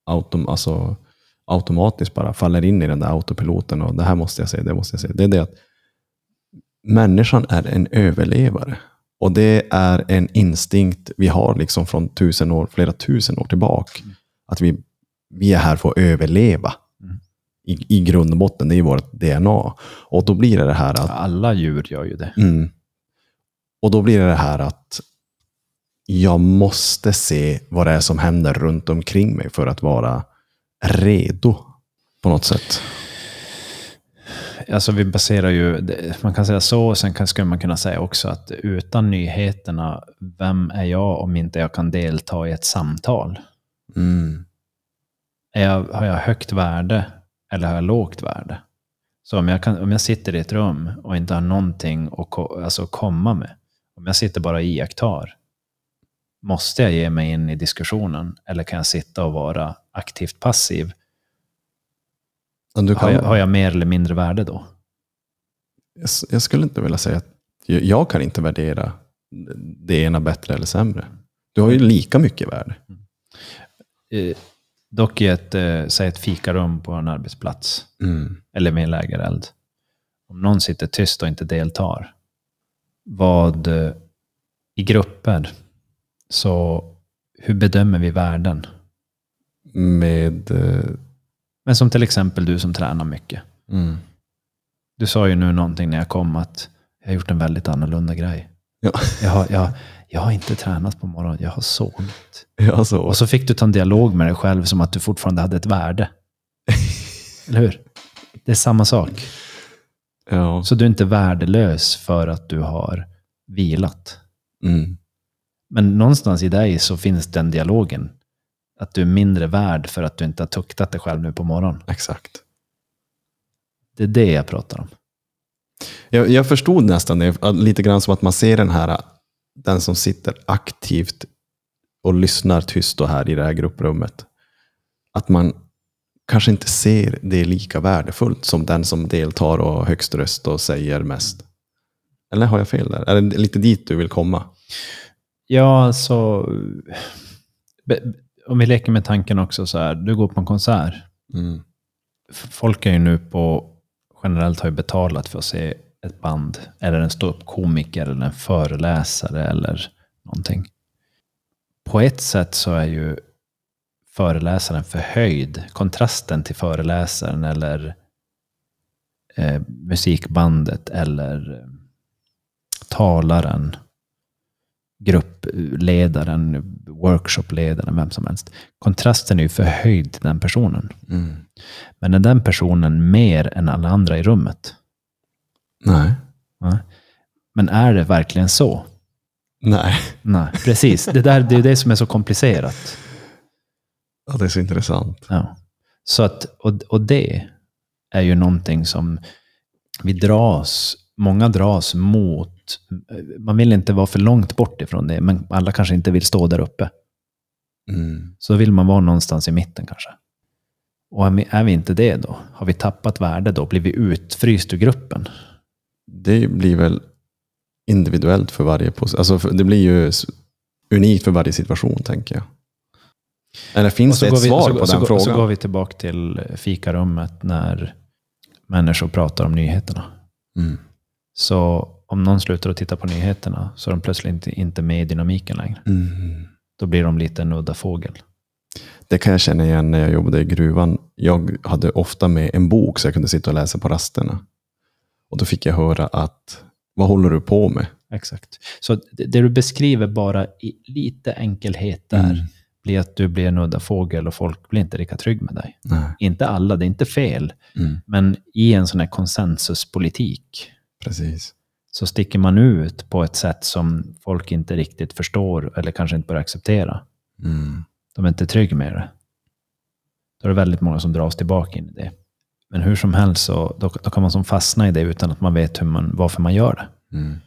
autom, alltså, automatiskt bara faller in i den där autopiloten och det här måste jag säga, det måste jag säga. Det är det att människan är en överlevare. Och det är en instinkt vi har liksom från tusen år, flera tusen år tillbaka. Att vi, vi är här för att överleva. I, I grund och botten, det är vårt DNA. Och då blir det det här att Alla djur gör ju det. Mm. Och då blir det det här att jag måste se vad det är som händer runt omkring mig för att vara redo på något sätt. Alltså vi baserar ju, man kan säga så, och sen skulle man kunna säga också att utan nyheterna, vem är jag om inte jag kan delta i ett samtal? Mm. Jag, har jag högt värde eller har jag lågt värde? Så om jag, kan, om jag sitter i ett rum och inte har någonting att ko- alltså komma med, om jag sitter bara och iakttar, måste jag ge mig in i diskussionen eller kan jag sitta och vara aktivt passiv? Du Har kan, jag, har jag mer eller mindre värde då? jag, jag skulle inte vilja säga att jag, jag kan inte värdera det ena bättre eller sämre. Du har ju lika mycket värde. Eh, dock i ett, eh, säg ett fikarum på en arbetsplats Mm. eller med en lägereld. Om någon sitter tyst och inte deltar, vad eh, i grupper, så hur bedömer vi värden? Med... eh, Men som till exempel du som tränar mycket. Mm. Du sa ju nu någonting när jag kom att jag har gjort en väldigt annorlunda grej. Ja. Jag har, jag, jag har inte tränat på morgonen, jag har sovit. Så. Och så fick du ta en dialog med dig själv som att du fortfarande hade ett värde. *laughs* Eller hur? Det är samma sak. ja. Så du är inte värdelös för att du har vilat. Mm. Men någonstans i dig så finns den dialogen. Att du är mindre värd för att du inte har tuktat dig själv nu på morgonen. Exakt. Det är det jag pratar om. Jag, jag förstod nästan det, lite grann som att man ser den här, den som sitter aktivt och lyssnar tyst och här i det här grupprummet. Att man kanske inte ser det lika värdefullt som den som deltar och har högst röst och säger mest. Eller har jag fel där? Är det lite dit du vill komma? Ja, alltså... Om vi leker med tanken också så här, du går på en konsert. Mm. Folk är ju nu på, generellt har ju betalat för att se ett band, eller en ståuppkomiker, eller en föreläsare, eller någonting. På ett sätt så är ju föreläsaren förhöjd. Kontrasten till föreläsaren, eller eh, musikbandet, eller eh, talaren, gruppledaren, workshopledaren, vem som helst. Kontrasten är ju förhöjd till den personen. Mm. Men är den personen mer än alla andra i rummet? Nej. Va? Men är det verkligen så? Nej. Nej, precis. Det, där, det är det som är så komplicerat. Ja, det är så intressant. Ja. Så att, och, och det är ju någonting som vi dras, många dras mot. Man vill inte vara för långt bort ifrån det, men alla kanske inte vill stå där uppe. Mm. Så vill man vara någonstans i mitten kanske. Och är vi, inte det då? Har vi tappat värde då? Blir vi utfryst ur gruppen? Det blir väl individuellt för varje. Alltså, det blir ju unikt för varje situation, tänker jag. Eller finns det ett vi, svar så, på så, den går- frågan? Så går vi tillbaka till fikarummet när människor pratar om nyheterna. Mm. Så om någon slutar att titta på nyheterna så är de plötsligt inte, inte med i dynamiken längre. Mm. Då blir de lite en udda fågel. Det kan jag känna igen när jag jobbade i gruvan. Jag hade ofta med en bok så jag kunde sitta och läsa på rasterna. Och då fick jag höra att, vad håller du på med? Exakt. Så det, det du beskriver bara i lite enkelhet där Mm. blir att du blir en udda fågel och folk blir inte lika trygg med dig. Nej. Inte alla, det är inte fel. Mm. Men i en sån här konsensuspolitik Precis. Så sticker man ut på ett sätt som folk inte riktigt förstår eller kanske inte börjar acceptera. Mm. De är inte trygga med det. Då är det väldigt många som dras tillbaka in i det. Men hur som helst så då, då kan man som fastna i det utan att man vet hur man, varför man gör det. Mm.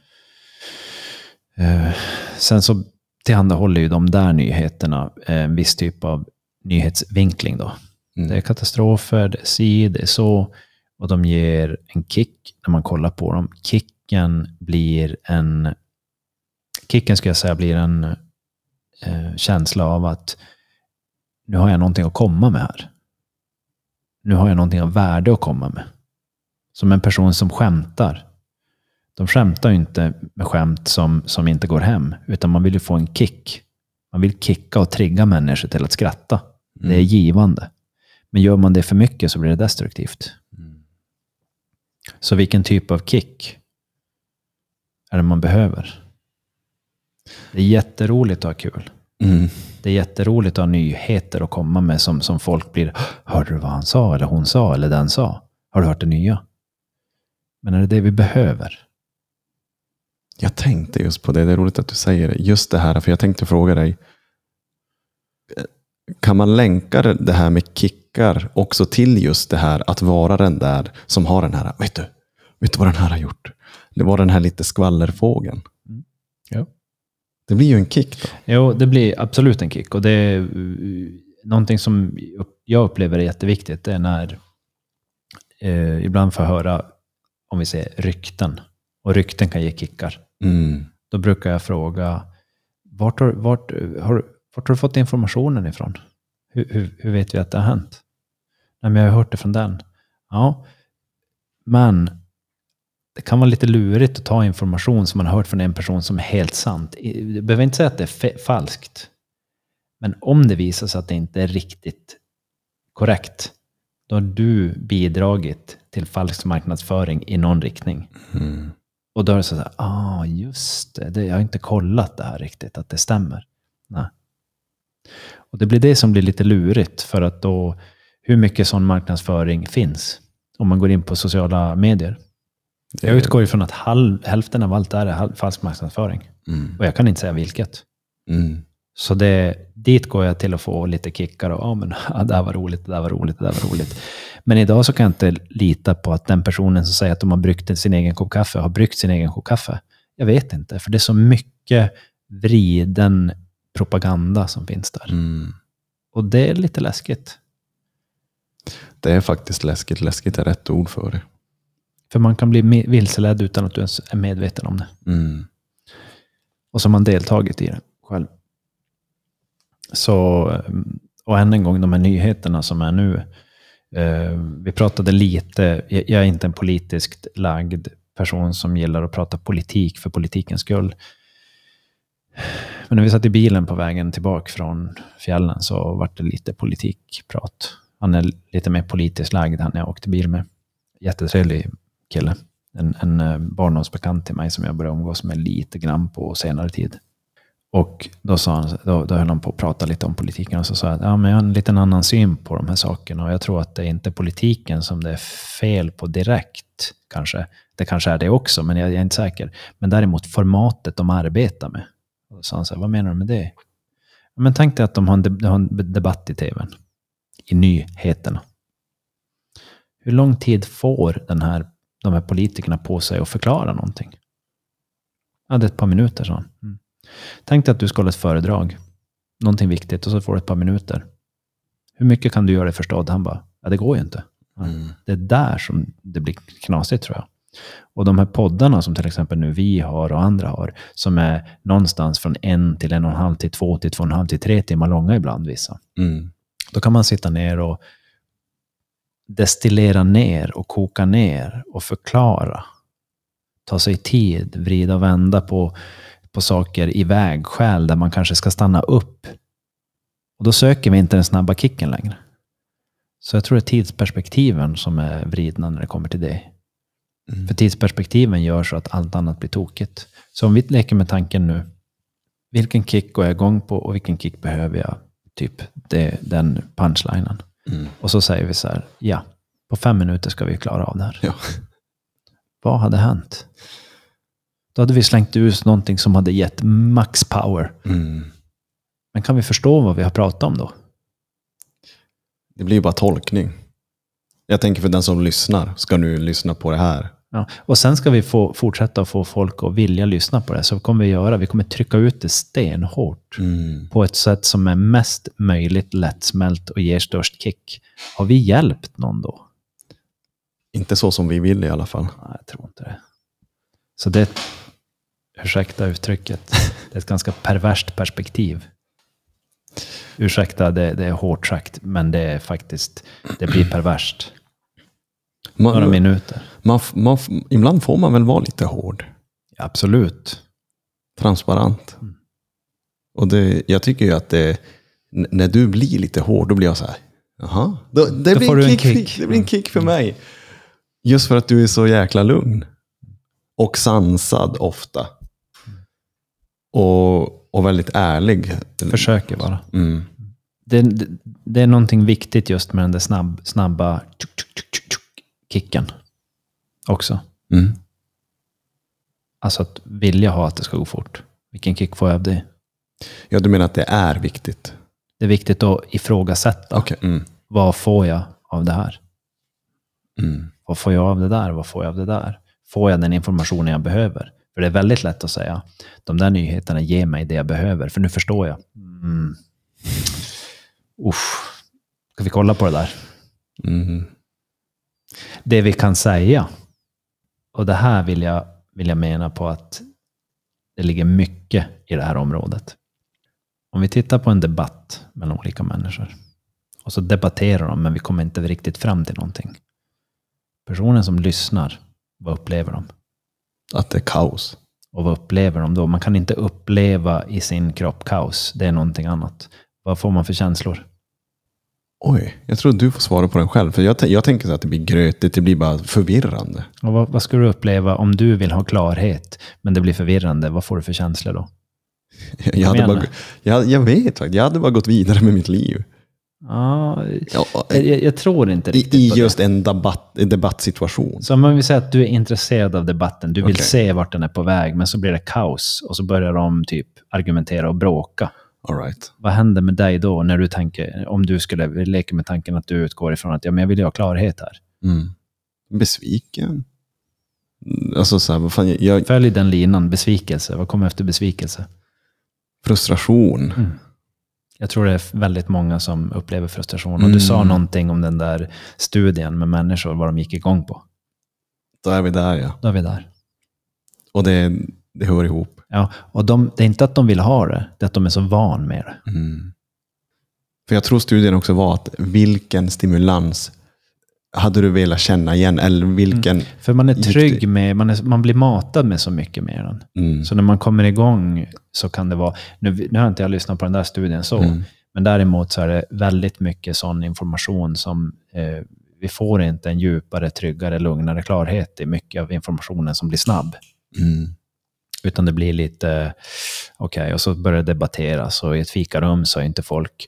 Eh, sen så tillhandahåller ju de där nyheterna eh, en viss typ av nyhetsvinkling. Då. Mm. Det är katastrofer, det är si, det är så. Och de ger en kick när man kollar på dem. Kicken blir en... Kicken ska jag säga blir en eh, känsla av att nu har jag någonting att komma med här. Nu har jag någonting av värde att komma med. Som en person som skämtar. De skämtar ju inte med skämt som, som inte går hem, utan man vill ju få en kick. Man vill kicka och trigga människor till att skratta. Det är givande. Men gör man det för mycket så blir det destruktivt. Mm. Så vilken typ av kick är det man behöver? Det är jätteroligt att ha kul. Mm. Det är jätteroligt att ha nyheter att komma med som, som folk blir, hörde du vad han sa, eller hon sa, eller den sa? Har du hört det nya? Men är det det vi behöver? Jag tänkte just på det. Det är roligt att du säger det. Just det här, för jag tänkte fråga dig. Kan man länka det- det här med kickar också till just det här att vara den där som har den här, vet du, vet du vad den här har gjort? Det var den här lite skvallerfågeln. Ja. Det blir ju en kick då. Jo, det blir absolut en kick. Och det är uh, någonting som jag upplever är jätteviktigt. Det är när eh, ibland får jag höra, om vi säger rykten. Och rykten kan ge kickar. Mm. Då brukar jag fråga, vart har, vart, har, du- vart har du fått informationen ifrån? Hur, hur, hur vet vi att det har hänt? Nej, men jag har hört det från den. Ja, men det kan vara lite lurigt att ta information som man har hört från en person som är helt sant. Jag behöver inte säga att det är falskt. Men om det visar sig att det inte är riktigt korrekt, då har du bidragit till falsk marknadsföring i någon riktning. Mm. Och då är det så här, ah just det, det, jag har inte kollat det här riktigt, att det stämmer. Nej. Och det blir det som blir lite lurigt, för att då, hur mycket sån marknadsföring finns? Om man går in på sociala medier. Jag utgår ifrån att halv, hälften av allt är halv- falsk marknadsföring. Mm. Och jag kan inte säga vilket. Mm. Så det, dit går jag till att få lite kickar och ja, men ja, *laughs* det här var roligt, det där var roligt, det där var roligt. Men idag så kan jag inte lita på att den personen som säger att de har bryggt sin egen kopp kaffe har bryggt sin egen kopp kaffe. Jag vet inte, för det är så mycket vriden propaganda som finns där. Mm. Och det är lite läskigt. Det är faktiskt läskigt. Läskigt är rätt ord för det. För man kan bli vilseledd utan att du ens är medveten om det. Mm. Och så har man deltagit i det själv. Så, eh, och än en gång, de här nyheterna som är nu. Eh, vi pratade lite, jag jag är inte en politiskt lagd person som gillar att prata politik för politikens skull. Men när vi satt i bilen på vägen tillbaka från fjällen så var det lite politikprat. Han är lite mer politiskt lagd, han jag åkte bil med. Jättetrevlig kille. En, en eh, barndomsbekant till mig som jag började umgås med lite grann på senare tid. Och då, sa han, då, då höll han på att prata lite om politiken och så sa jag att ja, men jag har en liten annan syn på de här sakerna och jag tror att det är inte politiken som det är fel på direkt. kanske. Det kanske är det också, men jag, jag är inte säker. Men däremot formatet de arbetar med. Och då sa han så här, vad menar du med det? Men tänk dig att de har en, de har en debatt i tvn. I nyheterna. Hur lång tid får den här, de här politikerna på sig att förklara någonting? Ja, det är ett par minuter, sa han. Mm. Tänk dig att du ska hålla ett föredrag. Någonting viktigt och så får du ett par minuter. Hur mycket kan du göra dig förstådd? Han bara, ja det går ju inte. Mm. Det är där som det blir knasigt tror jag. Och de här poddarna som till exempel nu vi har och andra har, som är någonstans från en till en och en halv till två till två och en halv till tre timmar långa ibland vissa. Mm. Då kan man sitta ner och destillera ner och koka ner och förklara. Ta sig tid, vrida och vända på, på saker i vägskäl där man kanske ska stanna upp. Och då söker vi inte den snabba kicken längre. Så jag tror det är tidsperspektiven som är vridna när det kommer till det. Mm. För tidsperspektiven gör så att allt annat blir tokigt. Så om vi leker med tanken nu, vilken kick går jag igång på och vilken kick behöver jag? Typ det, den punchlinen. Mm. Och så säger vi så här, ja, på fem minuter ska vi klara av det här. Ja. Vad hade hänt? Då hade vi slängt ut någonting som hade gett max power. Mm. Men kan vi förstå vad vi har pratat om då? Det blir ju bara tolkning. Jag tänker för den som lyssnar, ska nu lyssna på det här. Ja. Och sen ska vi få fortsätta att få folk att vilja lyssna på det. Så kommer vi göra. Vi kommer trycka ut det stenhårt. Mm. på ett sätt som är mest möjligt lättsmält och ger störst kick. Har vi hjälpt någon då? Inte så som vi vill i alla fall. Nej, jag tror inte det. Så det ursäkta uttrycket, *laughs* det är ett ganska perverst perspektiv. Ursäkta, det, det är hårt sagt, men det är faktiskt, det blir perverst. Några Man, minuter. man, man, ibland får man väl vara lite hård. Absolut. Transparent. Och det, jag tycker ju att det, när du blir lite hård, då blir jag så här, jaha. Då, det, Då blir en kick, kick. det blir en kick för mig. Just för att du är så jäkla lugn. Och sansad ofta. Och, och väldigt ärlig. Försöker vara. Mm. Det, det, det är någonting viktigt just med den där snabb, snabba tjuk, tjuk, tjuk, kicken. Också. Mm. Alltså att vilja ha att det ska gå fort. Vilken kick får jag av det? Ja, du menar att det är viktigt? Det är viktigt att ifrågasätta. Okej. Mm. Vad får jag av det här? Mm. Vad får jag av det där? Vad får jag av det där? Får jag den informationen jag behöver? För det är väldigt lätt att säga, de där nyheterna ger mig det jag behöver, för nu förstår jag. Mm. Uff. Ska vi kolla på det där? Mm. Det vi kan säga, och det här vill jag, vill jag mena på att det ligger mycket i det här området. Om vi tittar på en debatt mellan olika människor och så debatterar de, men vi kommer inte riktigt fram till någonting. Personen som lyssnar, vad upplever de? Att det är kaos. Och vad upplever de då? Man kan inte uppleva i sin kropp kaos. Det är någonting annat. Vad får man för känslor? Oj, jag tror du får svara på den själv. För jag, jag tänker så att det blir grötigt, det blir bara förvirrande. Och vad, vad ska du uppleva om du vill ha klarhet, men det blir förvirrande? Vad får du för känslor då? *laughs* Jag, jag, hade bara, jag, jag vet faktiskt, jag hade bara gått vidare med mitt liv. Ja, Ja, jag, jag, tror inte riktigt I, i just det. en debatt, debattsituation. Så om man vill säga att du är intresserad av debatten, du vill Okej. se vart den är på väg, men så blir det kaos och så börjar de typ argumentera och bråka. All right. Vad händer med dig då när du tänker, om du skulle leka med tanken att du utgår ifrån att ja, men jag vill ha klarhet här. Mm. Besviken. Mm, Alltså så här, vad fan, jag, Följ den linan, besvikelse. Vad kommer efter besvikelse? frustration. Jag tror det är väldigt många som upplever frustration. Och Mm. du sa någonting om den där studien med människor, vad de gick igång på. Då är vi där ja. Då är vi där. Och det, det hör ihop. Ja, och de, det är inte att de vill ha det, det är att de är så van med det. Mm. För jag tror studien också var att vilken stimulans hade du velat känna igen? Eller vilken... För man är trygg med, man, är, man blir matad med så mycket med den. Mm. Så när man kommer igång så kan det vara, nu, nu har inte jag lyssnat på den där studien så, Mm. men däremot så är det väldigt mycket sån information som eh, vi får inte en djupare, tryggare, lugnare klarhet i mycket av informationen som blir snabb. Utan det blir lite, okej, och så börjar det debatteras och i ett fikarum så är inte folk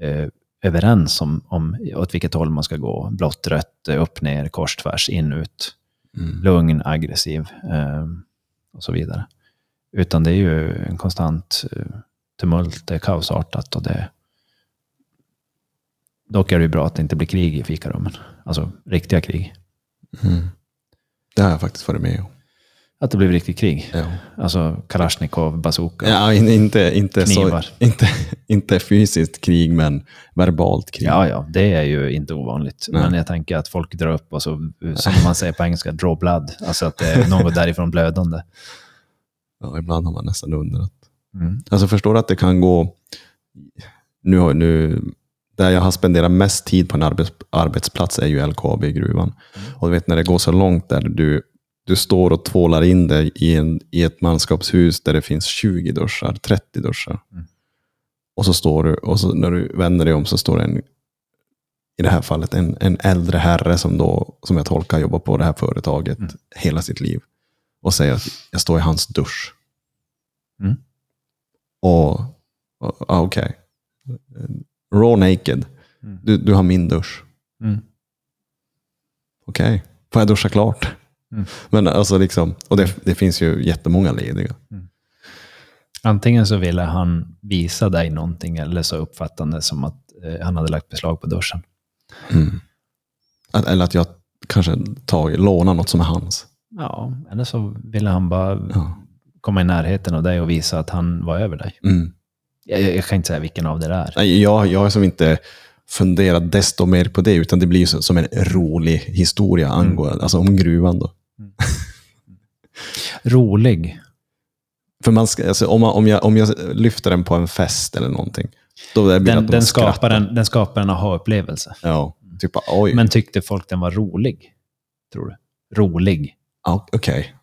eh, överens om, om åt vilket håll man ska gå. Blått, rött, eh, upp, ner, kors, tvärs, in, ut. Mm. Lugn, aggressiv eh, och så vidare. Utan det är ju en konstant eh, tumult, det är kaosartat och det... Dock är det ju bra att det inte blir krig i fikarummen. Alltså riktiga krig. Mm. Det har jag faktiskt varit med om. Att det blir riktigt krig. Ja. Alltså Kalashnikov, bazooka. Ja, in- inte, inte, så, Knivar. *laughs* inte, inte fysiskt krig, men verbalt krig. Ja, ja, det är ju inte ovanligt. Nej. Men jag tänker att folk drar upp och så, som man säger på engelska, draw blood. Alltså att det är något *laughs* därifrån blödande. Ja, ibland har man nästan undrat. Mm. Alltså förstår du att det kan gå... Nu, nu, där jag har spenderat mest tid på en arbets, arbetsplats är ju LKAB i gruvan. Och du vet när det går så långt där du, du står och tvålar in dig i, en, i ett manskapshus där det finns 20 duschar, 30 duschar. Mm. Och så står du, och så när du vänder dig om så står det en, i det här fallet en, en äldre herre som då, som jag tolkar jobbar på det här företaget Mm. hela sitt liv. Och säger att jag står i hans dusch. Mm. Och, och ah, okej. Raw naked. Mm. Du, du har min dusch. Mm. Okej, får jag duscha klart? Mm. Men alltså liksom, och det, det finns ju jättemånga lediga. Antingen så ville han visa dig någonting eller så uppfattande som att eh, han hade lagt beslag på duschen. Mm. Att, eller att jag kanske tagit, lånar något som är hans. Ja, eller så ville han bara Ja. komma i närheten av dig och visa att han var över dig. Mm. Jag, jag kan inte säga vilken av det där. Nej, Jag, jag som inte funderat desto mer på det, utan det blir ju som en rolig historia angående, alltså om gruvan. Då. Rolig. För man ska, alltså, om, man, om, jag, om jag lyfter den på en fest eller någonting, då blir det Den, att den, skapar en, den skapar en aha-upplevelse. Ja, typ oj, Men tyckte folk den var rolig? Tror du? Rolig. ja, okej.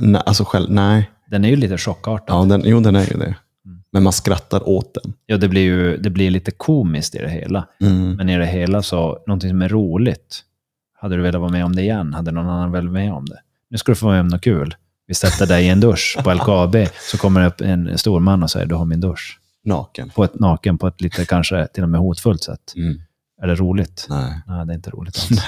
Nej, alltså själv, nej. Den är ju lite chockartad. Ja, den, jo, den är ju det. Mm. Men man skrattar åt den. Ja, det blir ju det blir lite komiskt i det hela. Mm. Men i det hela så, någonting som är roligt. Hade du velat vara med om det igen? Hade någon annan velat vara med om det? Nu ska du få vara med om något kul. Vi sätter dig i en dusch på *laughs* LKAB, så kommer det upp en stor man och säger du har min dusch. Naken. På ett naken, på ett lite kanske till och med hotfullt sätt. Mm. Är det roligt? Nej. Nej, det är inte roligt alls.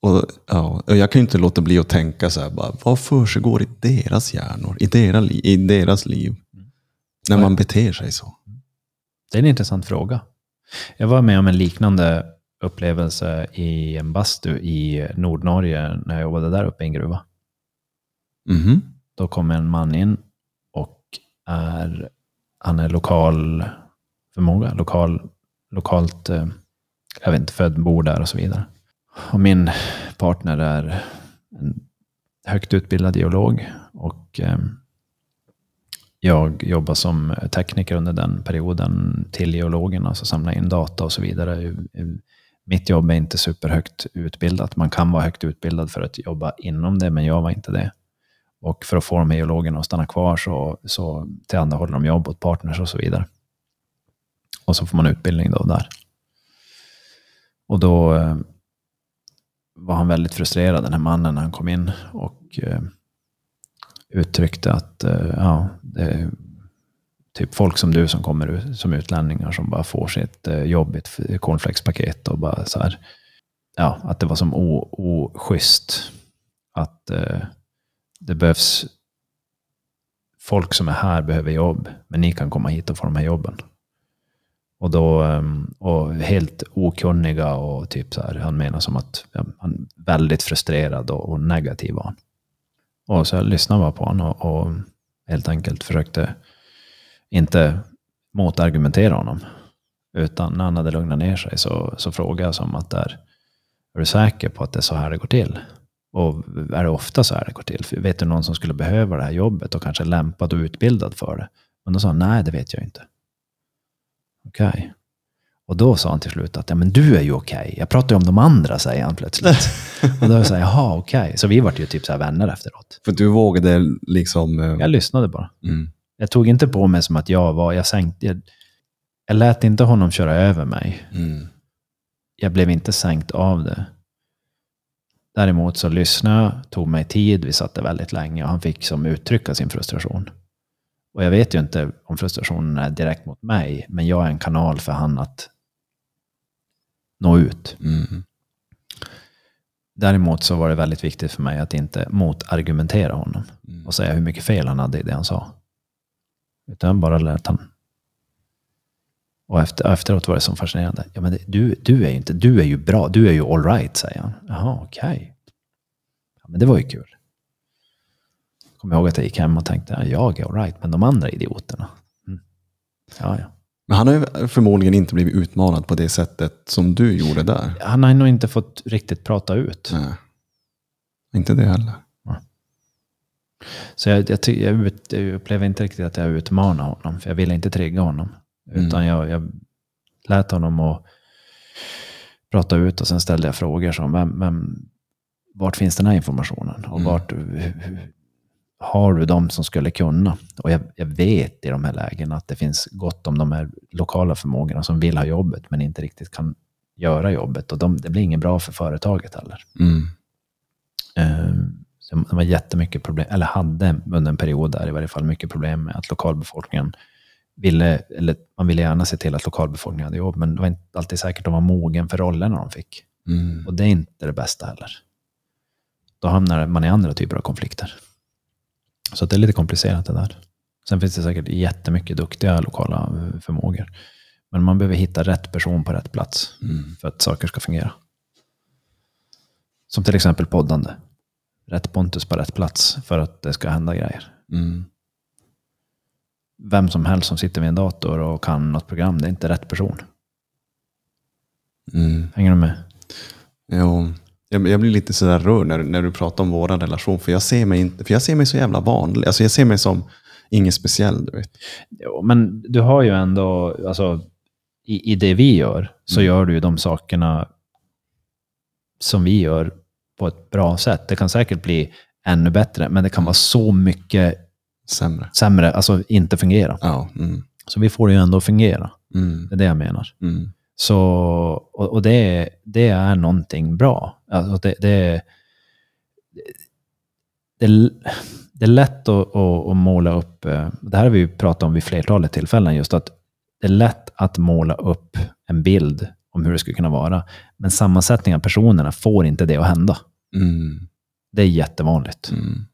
Och, ja, och jag kan ju inte låta bli att tänka så här, bara, vad försiggår i deras hjärnor, i, deras, i deras liv? När man beter sig så. Det är en intressant fråga. Jag var med om en liknande upplevelse i en bastu i Nordnorge när jag jobbade där uppe i en gruva. Mhm. Då kom en man in och är, han är lokal förmåga, lokal, lokalt, eh, jag vet inte, född, bor där och så vidare. Och min partner är en högt utbildad geolog och eh, jag jobbar som tekniker under den perioden till geologerna, alltså samla in data och så vidare. Mitt jobb är inte superhögt utbildat. Man kan vara högt utbildad för att jobba inom det, men jag var inte det. Och för att få de här geologerna att stanna kvar så, så tillhandahåller de jobb åt partners och så vidare. Och så får man utbildning då där. Och då eh, var han väldigt frustrerad, den här mannen, när han kom in och eh, uttryckte att eh, ja, det typ folk som du som kommer ut, som utlänningar som bara får sitt eh, jobb i ett cornflakespaket och bara så här, ja, att det var som oschysst. Att eh, det behövs folk som är här behöver jobb, men ni kan komma hit och få de här jobben. Och då, ehm, och helt okunniga och typ så här, han menar som att ja, han väldigt frustrerad och, och negativ var han. Och så jag lyssnade bara på honom och, och helt enkelt försökte inte motargumentera honom. Utan när han hade lugnat ner sig så, så frågade jag som att där, är du säker på att det är så här det går till? Och är det ofta så här det går till? Vet du någon som skulle behöva det här jobbet och kanske är lämpad och utbildad för det? Men då sa han, nej det vet jag inte. Okej. Och då sa han till slut att, ja men du är ju okej. Jag pratar ju om de andra, säger han plötsligt. *laughs* och då sa jag, jaha okej. Så vi vart ju typ så här vänner efteråt. För du vågade liksom... eh, Jag lyssnade bara. Mm. Jag tog inte på mig som att jag var, jag sänkte, jag, jag lät inte honom köra över mig. Mm. Jag blev inte sänkt av det. Däremot så lyssnade jag, tog mig tid, vi satt där väldigt länge och han fick som uttrycka sin frustration. Och jag vet ju inte om frustrationen är direkt mot mig, men jag är en kanal för han att nå ut. Mm. Däremot så var det väldigt viktigt för mig att inte motargumentera honom Mm. och säga hur mycket fel han hade i det han sa. Utan jag bara lät han. Och efter, efteråt var det så fascinerande. Ja, men det, du, du, är ju inte, du är ju bra, du är ju all right, säger han. Jaha, okej. Ja, men det var ju kul. Kommer ihåg att jag gick hem och tänkte, ja, jag är all right, men de andra idioterna. Mm. Ja, ja. Men han har ju förmodligen inte blivit utmanad på det sättet som du gjorde där. Han har nog inte fått riktigt prata ut. Nej. Inte det heller. Så jag, jag, jag, ut, jag upplever inte riktigt att jag utmanar honom, för jag ville inte trigga honom. Utan jag, jag lät honom att prata ut och sen ställde jag frågor som, vem, vem, vart finns den här informationen? Och Mm. vart har du de som skulle kunna? Och jag, jag vet i de här lägena att det finns gott om de här lokala förmågorna som vill ha jobbet, men inte riktigt kan göra jobbet. Och de, det blir inget bra för företaget heller. Mm. Så De har jättemycket problem, eller hade under en period där i varje fall mycket problem med att lokalbefolkningen ville, eller man ville gärna se till att lokalbefolkningen hade jobb, men det var inte alltid säkert att de var mogen för rollerna de fick. Mm. Och det är inte det bästa heller. Då hamnar man i andra typer av konflikter. Så det är lite komplicerat det där. Sen finns det säkert jättemycket duktiga lokala förmågor. Men man behöver hitta rätt person på rätt plats Mm. för att saker ska fungera. Som till exempel poddande. Rätt Pontus på rätt plats för att det ska hända grejer. Mm. Vem som helst som sitter vid en dator och kan något program, det är inte rätt person. Mm. Hänger du med? Jo. Jag, jag blir lite sådär rörd när, när du pratar om vår relation. För jag ser mig inte, för jag ser mig så jävla vanlig. Alltså jag ser mig som ingen speciell, du vet. Jo, men du har ju ändå, alltså, i, i det vi gör, så Mm. gör du ju de sakerna som vi gör på ett bra sätt. Det kan säkert bli ännu bättre, men det kan vara så mycket Sämre. sämre, alltså inte fungera. Ja. Mm. Så vi får det ju ändå fungera. Mm. Det är det jag menar. Mm. Så, och, och det, det är någonting bra. Alltså det, det, det, det är lätt att, att, måla upp, eh, det här har vi ju pratat om vid flertalet tillfällen, just att det är lätt att måla upp en bild om hur det skulle kunna vara. Men sammansättningen av personerna får inte det att hända. Mm. Det är jättevanligt. Mm.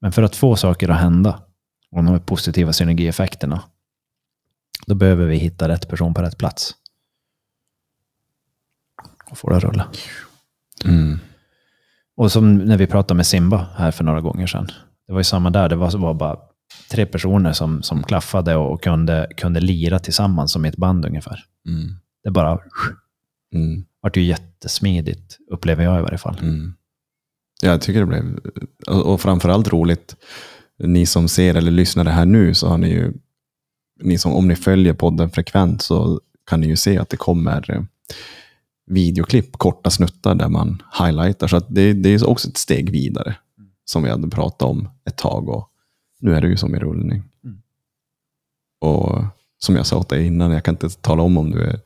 Men för att få saker att hända, och de här positiva synergieffekterna, då behöver vi hitta rätt person på rätt plats. Och få det att rulla. Mm. Och som när vi pratade med Simba här för några gånger sedan. Det var ju samma där. Det var, var bara tre personer som, som klaffade och kunde, kunde lira tillsammans som i ett band ungefär. Mm. Det bara Mm. vart ju jättesmidigt, upplever jag i varje fall. Mm. Ja, jag tycker det blev, och framförallt roligt, ni som ser eller lyssnar det här nu, så har ni ju, ni som, om ni följer podden frekvent så kan ni ju se att det kommer videoklipp, korta snuttar där man highlightar. Så det, det är också ett steg vidare, som vi hade pratat om ett tag och nu är det ju som i rullning. Mm. Och som jag sa åt dig innan, jag kan inte tala om om du är,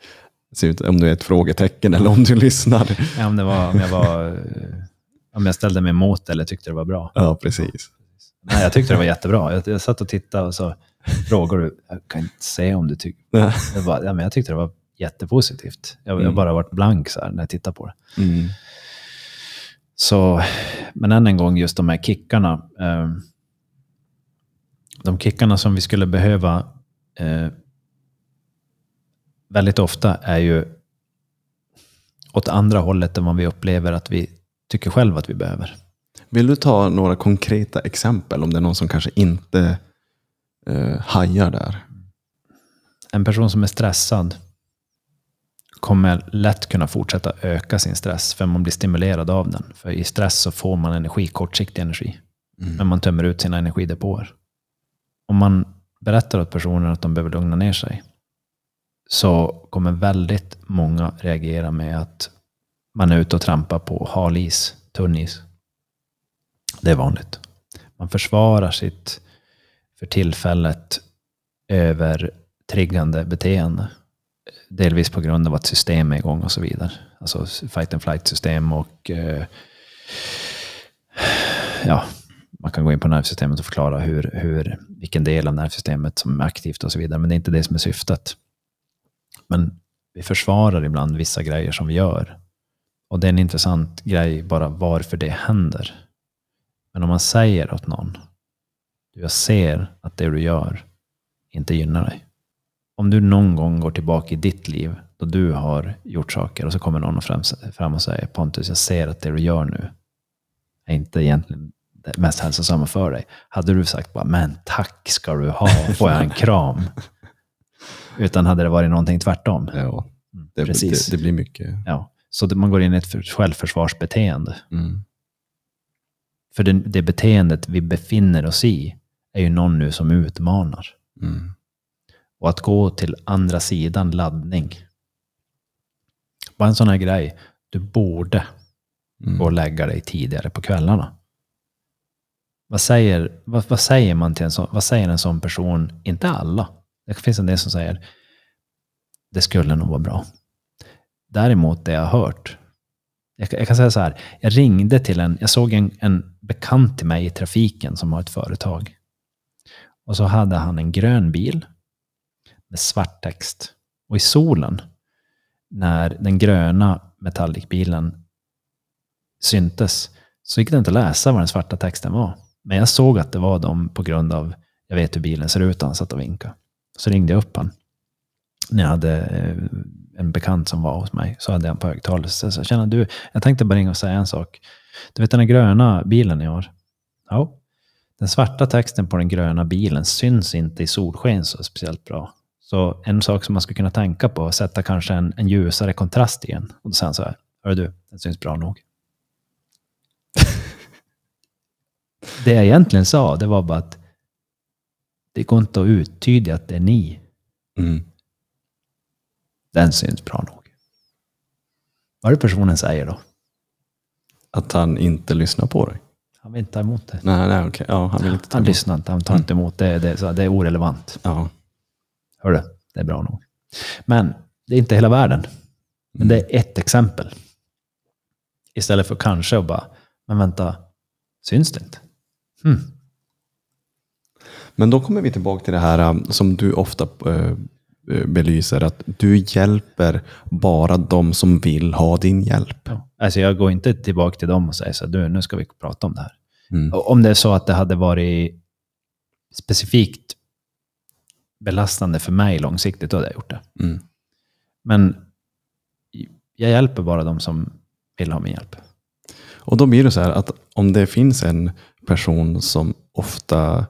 ser ut, om du är ett frågetecken eller om du lyssnar. Ja, om, det var, om, jag var, eh, om jag ställde mig emot eller tyckte det var bra. Ja, precis. Nej, jag tyckte det var jättebra. Jag, jag satt och tittade och så frågade du, jag kan inte säga om du tycker... Ja. Jag, bara, ja, men jag tyckte det var jättepositivt. Jag, jag Mm. bara varit blank så här när jag tittar på det. Mm. Så, men än en gång, just de här kickarna. Eh, de kickarna som vi skulle behöva eh, väldigt ofta är ju åt andra hållet än vad vi upplever att vi tycker själva att vi behöver. Vill du ta några konkreta exempel om det är någon som kanske inte eh, hajar där? En person som är stressad kommer lätt kunna fortsätta öka sin stress, för man blir stimulerad av den. För i stress så får man energi, kortsiktig energi. Men man tömmer ut sina energidepåer. Om man berättar åt personen att de behöver lugna ner sig, så kommer väldigt många reagera med att man är ute och trampar på hal is, tunn is. Det är vanligt. Man försvarar sitt för tillfället övertriggande beteende. Delvis på grund av att system är igång och så vidare. Alltså fight and flight system och eh, ja, man kan gå in på nervsystemet och förklara hur, hur, vilken del av nervsystemet som är aktivt och så vidare. Men det är inte det som är syftet. Men vi försvarar ibland vissa grejer som vi gör. Och det är en intressant grej bara varför det händer. Men om man säger åt någon, jag ser att det du gör inte gynnar dig. Om du någon gång går tillbaka i ditt liv då du har gjort saker och så kommer någon fram och säger Pontus, jag ser att det du gör nu är inte egentligen det mest hälsosamma för dig. Hade du sagt bara, men tack ska du ha, får jag en kram? *laughs* Utan hade det varit någonting tvärtom. Ja, Mm, det, Precis. det, det blir mycket. Ja. Så man går in i ett för- självförsvarsbeteende. Mm. För det, det beteendet vi befinner oss i är ju någon nu som utmanar. Mm. Och att gå till andra sidan laddning. Bara en sån här grej. Du borde Mm. gå och lägga dig tidigare på kvällarna. Vad säger, vad, vad säger man till en sån, vad säger en sån person? Inte alla. Det finns en del som säger det skulle nog vara bra. Däremot det jag har hört. Jag, jag kan säga så här. Jag ringde till en, jag såg en, en bekant till mig i trafiken som har ett företag. Och så hade han en grön bil med svart text. Och i solen, när den gröna metallicbilen syntes, så gick det inte att läsa vad den svarta texten var. Men jag såg att det var dem på grund av, jag vet hur bilen ser ut, han satt och vinkade. Så ringde jag upp han. När jag hade eh, en bekant som var hos mig, så hade jag på högtalare. Så jag sa, tjena du, jag tänkte bara ringa och säga en sak. Du vet den här gröna bilen ni har? Ja. Den svarta texten på den gröna bilen syns inte i solsken så speciellt bra. Så en sak som man skulle kunna tänka på är att sätta kanske en, en ljusare kontrast i den. Och då han så här, hör du, den syns bra nog. *laughs* det jag egentligen sa, det var bara att det går inte att uttyda att det är ni. Mm. Den syns bra nog. Vad är det personen säger då? Att han inte lyssnar på dig? Han vill inte ta emot det. Nej, nej okej. Ja, han vill inte ta Han emot. lyssnar inte, han tar inte emot det. Det är, så, det är orelevant. Ja. Hörru, det är bra nog. Men det är inte hela världen. Men det är ett exempel. Istället för kanske att bara, men vänta, syns det inte? Hmm. Men då kommer vi tillbaka till det här um, som du ofta eh, eh, belyser, att du hjälper bara de som vill ha din hjälp. Ja. Alltså jag går inte tillbaka till dem och säger så du, nu ska vi prata om det här. Mm. Och Om det är så att det hade varit specifikt belastande för mig långsiktigt, då hade jag gjort det. Mm. Men jag hjälper bara de som vill ha min hjälp. Och då blir det så här att om det finns en person som ofta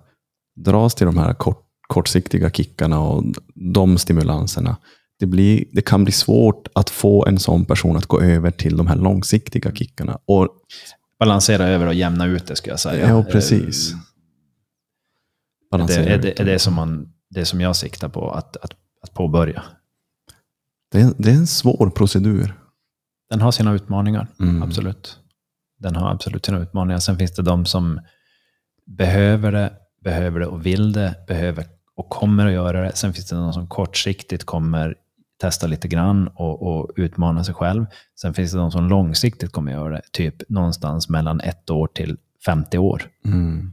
dras till de här kort, kortsiktiga kickarna och de stimulanserna. Det, blir, det kan bli svårt att få en sån person att gå över till de här långsiktiga kickarna. Och, Balansera över och jämna ut det, ska jag säga. ja, precis. Eh, Det Balansera är det, är det, som man, det som jag siktar på att, att, att påbörja. det, är, det är en svår procedur. Den har sina utmaningar, Mm. absolut. Den har absolut sina utmaningar. Sen finns det de som behöver det, behöver det och vill det, behöver och kommer att göra det. Sen finns det de som kortsiktigt kommer testa lite grann och, och utmana sig själv. Sen finns det de som långsiktigt kommer göra det, typ någonstans mellan ett år till 50 år. Mm.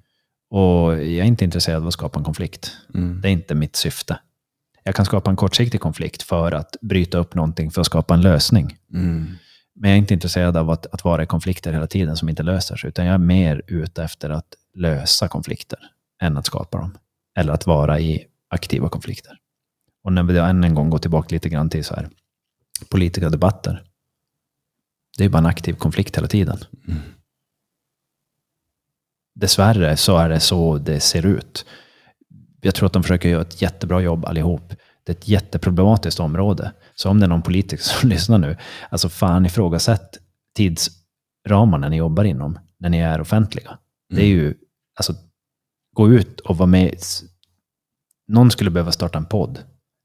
Och jag är inte intresserad av att skapa en konflikt. Mm. Det är inte mitt syfte. Jag kan skapa en kortsiktig konflikt för att bryta upp någonting för att skapa en lösning. Mm. Men jag är inte intresserad av att, att vara i konflikter hela tiden som inte löser sig, utan jag är mer ute efter att lösa konflikter än att skapa dem. Eller att vara i aktiva konflikter. Och när vi då än en gång går tillbaka lite grann till så här, politiska debatter. Det är bara en aktiv konflikt hela tiden. Mm. Dessvärre så är det så det ser ut. Jag tror att de försöker göra ett jättebra jobb allihop. Det är ett jätteproblematiskt område. Så om det är någon politiker som *laughs* lyssnar nu, alltså fan ifrågasätt tidsramarna ni jobbar inom när ni är offentliga. Det är ju, alltså, gå ut och vara med. Någon skulle behöva starta en podd.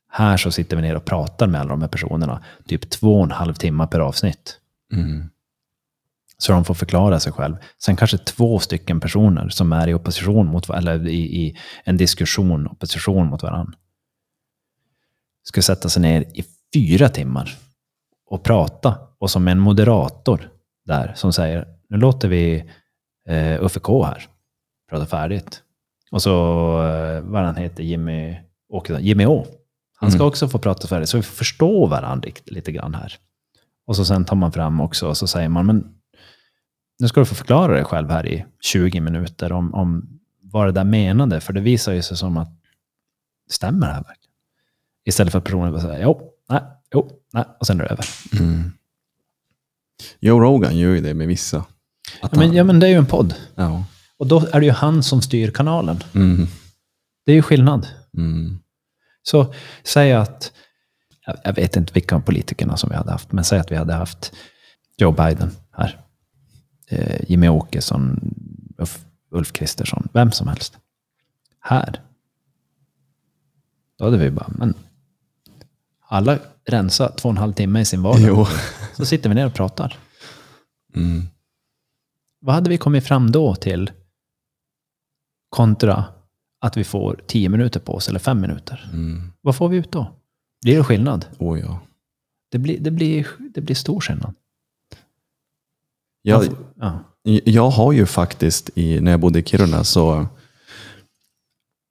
Här så sitter vi ner och pratar med alla de här personerna. Typ två och en halv timme per avsnitt. Mm. Så de får förklara sig själv. Sen kanske två stycken personer som är i opposition mot, eller i, i en diskussion, opposition mot varandra. Ska sätta sig ner i fyra timmar och prata. Och som en moderator där som säger, nu låter vi eh, Uffe K här prata färdigt. Och så, eh, vad han heter, Jimmy, Åkesson, Jimmy Å. Han ska Mm. också få prata färdigt, så vi får förstå varandra lite grann här. Och så sen tar man fram också och så säger man, men nu ska du få förklara dig själv här i 20 minuter om, om vad det där menade. För det visar ju sig som att, stämmer det här verkligen? Istället för att personen bara säger, jo, nej, jo, nej, och sen är det över. Mm. Joe Rogan gör ju det med vissa. Ja, men, han- ja, men det är ju en podd. ja. Och då är det ju han som styr kanalen. Mm. Det är ju skillnad. Mm. Så säg att, jag- vet inte vilka politikerna som vi hade haft, men säg att vi hade haft Joe Biden här. Eh, Jimmy Åkesson, Ulf, Ulf Kristersson, vem som helst. Här. Då hade vi bara, men alla rensa två och en halv timme i sin vardag. Jo. Så sitter vi ner och pratar. Mm. Vad hade vi kommit fram då till kontra att vi får tio minuter på oss eller fem minuter? Mm. Vad får vi ut då? Blir det skillnad? Oh, ja. Det blir, det blir, det blir stor skillnad. Jag, Ja. jag har ju faktiskt, i, när jag bodde i Kiruna, så,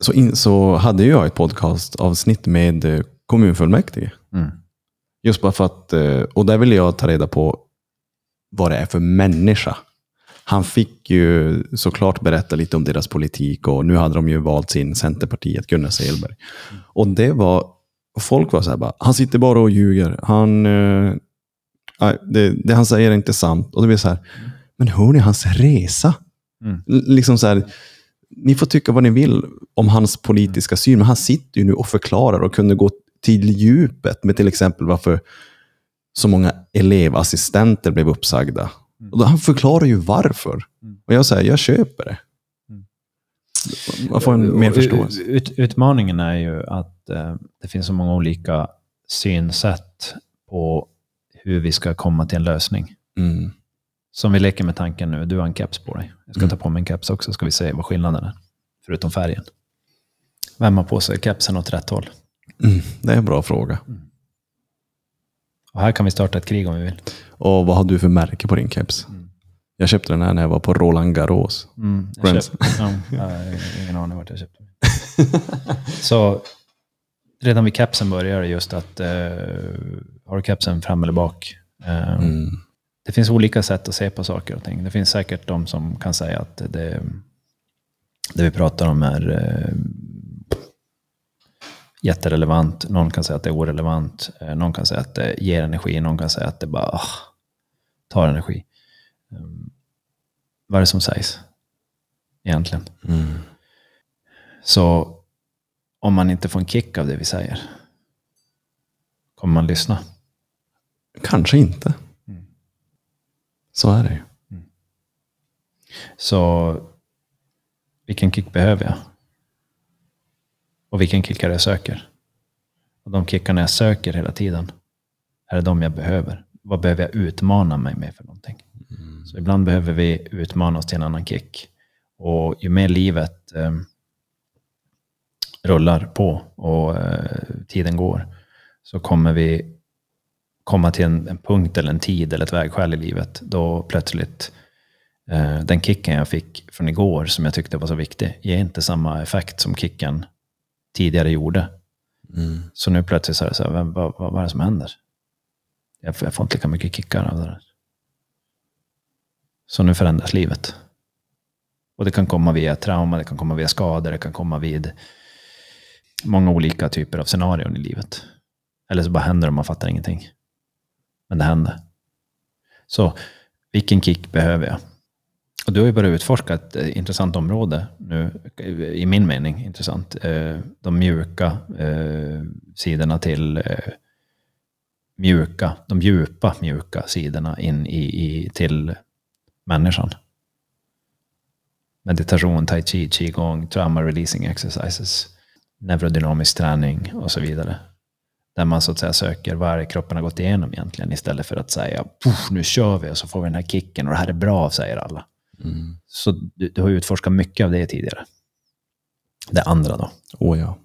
så, in, så hade jag ett podcastavsnitt med eh, kommunfullmäktige. Mm. Just bara för att, eh, och där ville jag ta reda på vad det är för människa. Han fick ju såklart berätta lite om deras politik och nu hade de ju valt sin Centerpartiet, Gunnar Selberg. Och det var, folk var så här bara, han sitter bara och ljuger. Han, eh, det, det han säger är inte sant. Och det blir så här, men hör ni hans resa? Mm. Liksom så här, ni får tycka vad ni vill om hans politiska syn, men han sitter ju nu och förklarar och kunde gå till djupet med till exempel varför så många elevassistenter blev uppsagda. Och då, han förklarar ju varför. Mm. Och jag säger, jag köper det. Mm. Man får en mer förståelse. Ut, utmaningen är ju att eh, det finns så många olika synsätt på hur vi ska komma till en lösning. Mm. Som vi leker med tanken nu, du har en keps på dig. Jag ska Mm. ta på mig en keps också, ska vi se vad skillnaden är. Förutom färgen. Vem har på sig kepsen åt rätt håll? Mm. Det är en bra fråga. Och här kan vi starta ett krig om vi vill. Och vad har du för märke på din keps? Mm. Jag köpte den här när jag var på Roland Garros. Mm, jag köpte, *laughs* har ingen aning vart jag köpte den. Så redan vid kepsen börjar det just att eh, har du kepsen fram eller bak? Eh, Mm. Det finns olika sätt att se på saker och ting. Det finns säkert de som kan säga att det, det vi pratar om är eh, jätterelevant. Någon kan säga att det är orelevant. Eh, någon kan säga att det ger energi. Någon kan säga att det bara ah, tar energi. Um, vad är det som sägs egentligen? Mm. Så om man inte får en kick av det vi säger, kommer man lyssna? Kanske inte. Mm. Så är det ju. Så vilken kick behöver jag? Och vilken kick är det jag söker? Och de kickarna jag söker hela tiden, är det de jag behöver? Vad behöver jag utmana mig med för någonting? Så ibland behöver vi utmana oss till en annan kick. Och ju mer livet eh, rullar på och eh, tiden går, så kommer vi komma till en, en punkt eller en tid eller ett vägskäl i livet då plötsligt eh, den kicken jag fick från igår som jag tyckte var så viktig ger inte samma effekt som kicken tidigare gjorde. Mm. Så nu plötsligt så är det så här, vad, vad, vad är det som händer? Jag får, jag får inte lika mycket kickar av det där. Så nu förändras livet. Och det kan komma via trauma, det kan komma via skador, det kan komma vid många olika typer av scenarion i livet. Eller så bara händer det och man fattar ingenting. Men det händer. Så vilken kick behöver jag? Och du har ju börjat utforska ett eh, intressant område nu, i min mening intressant. Eh, de mjuka eh, sidorna till mjuka, de djupa mjuka sidorna in i, i, till människan. Meditation, tai chi, qigong, trauma releasing exercises, neurodynamisk träning och så vidare. Där man så att säga söker vad är kroppen har gått igenom egentligen istället för att säga nu kör vi och så får vi den här kicken och det här är bra, säger alla. Mm. Så du, du har ju utforskat mycket av det tidigare. Det andra då. Oh ja.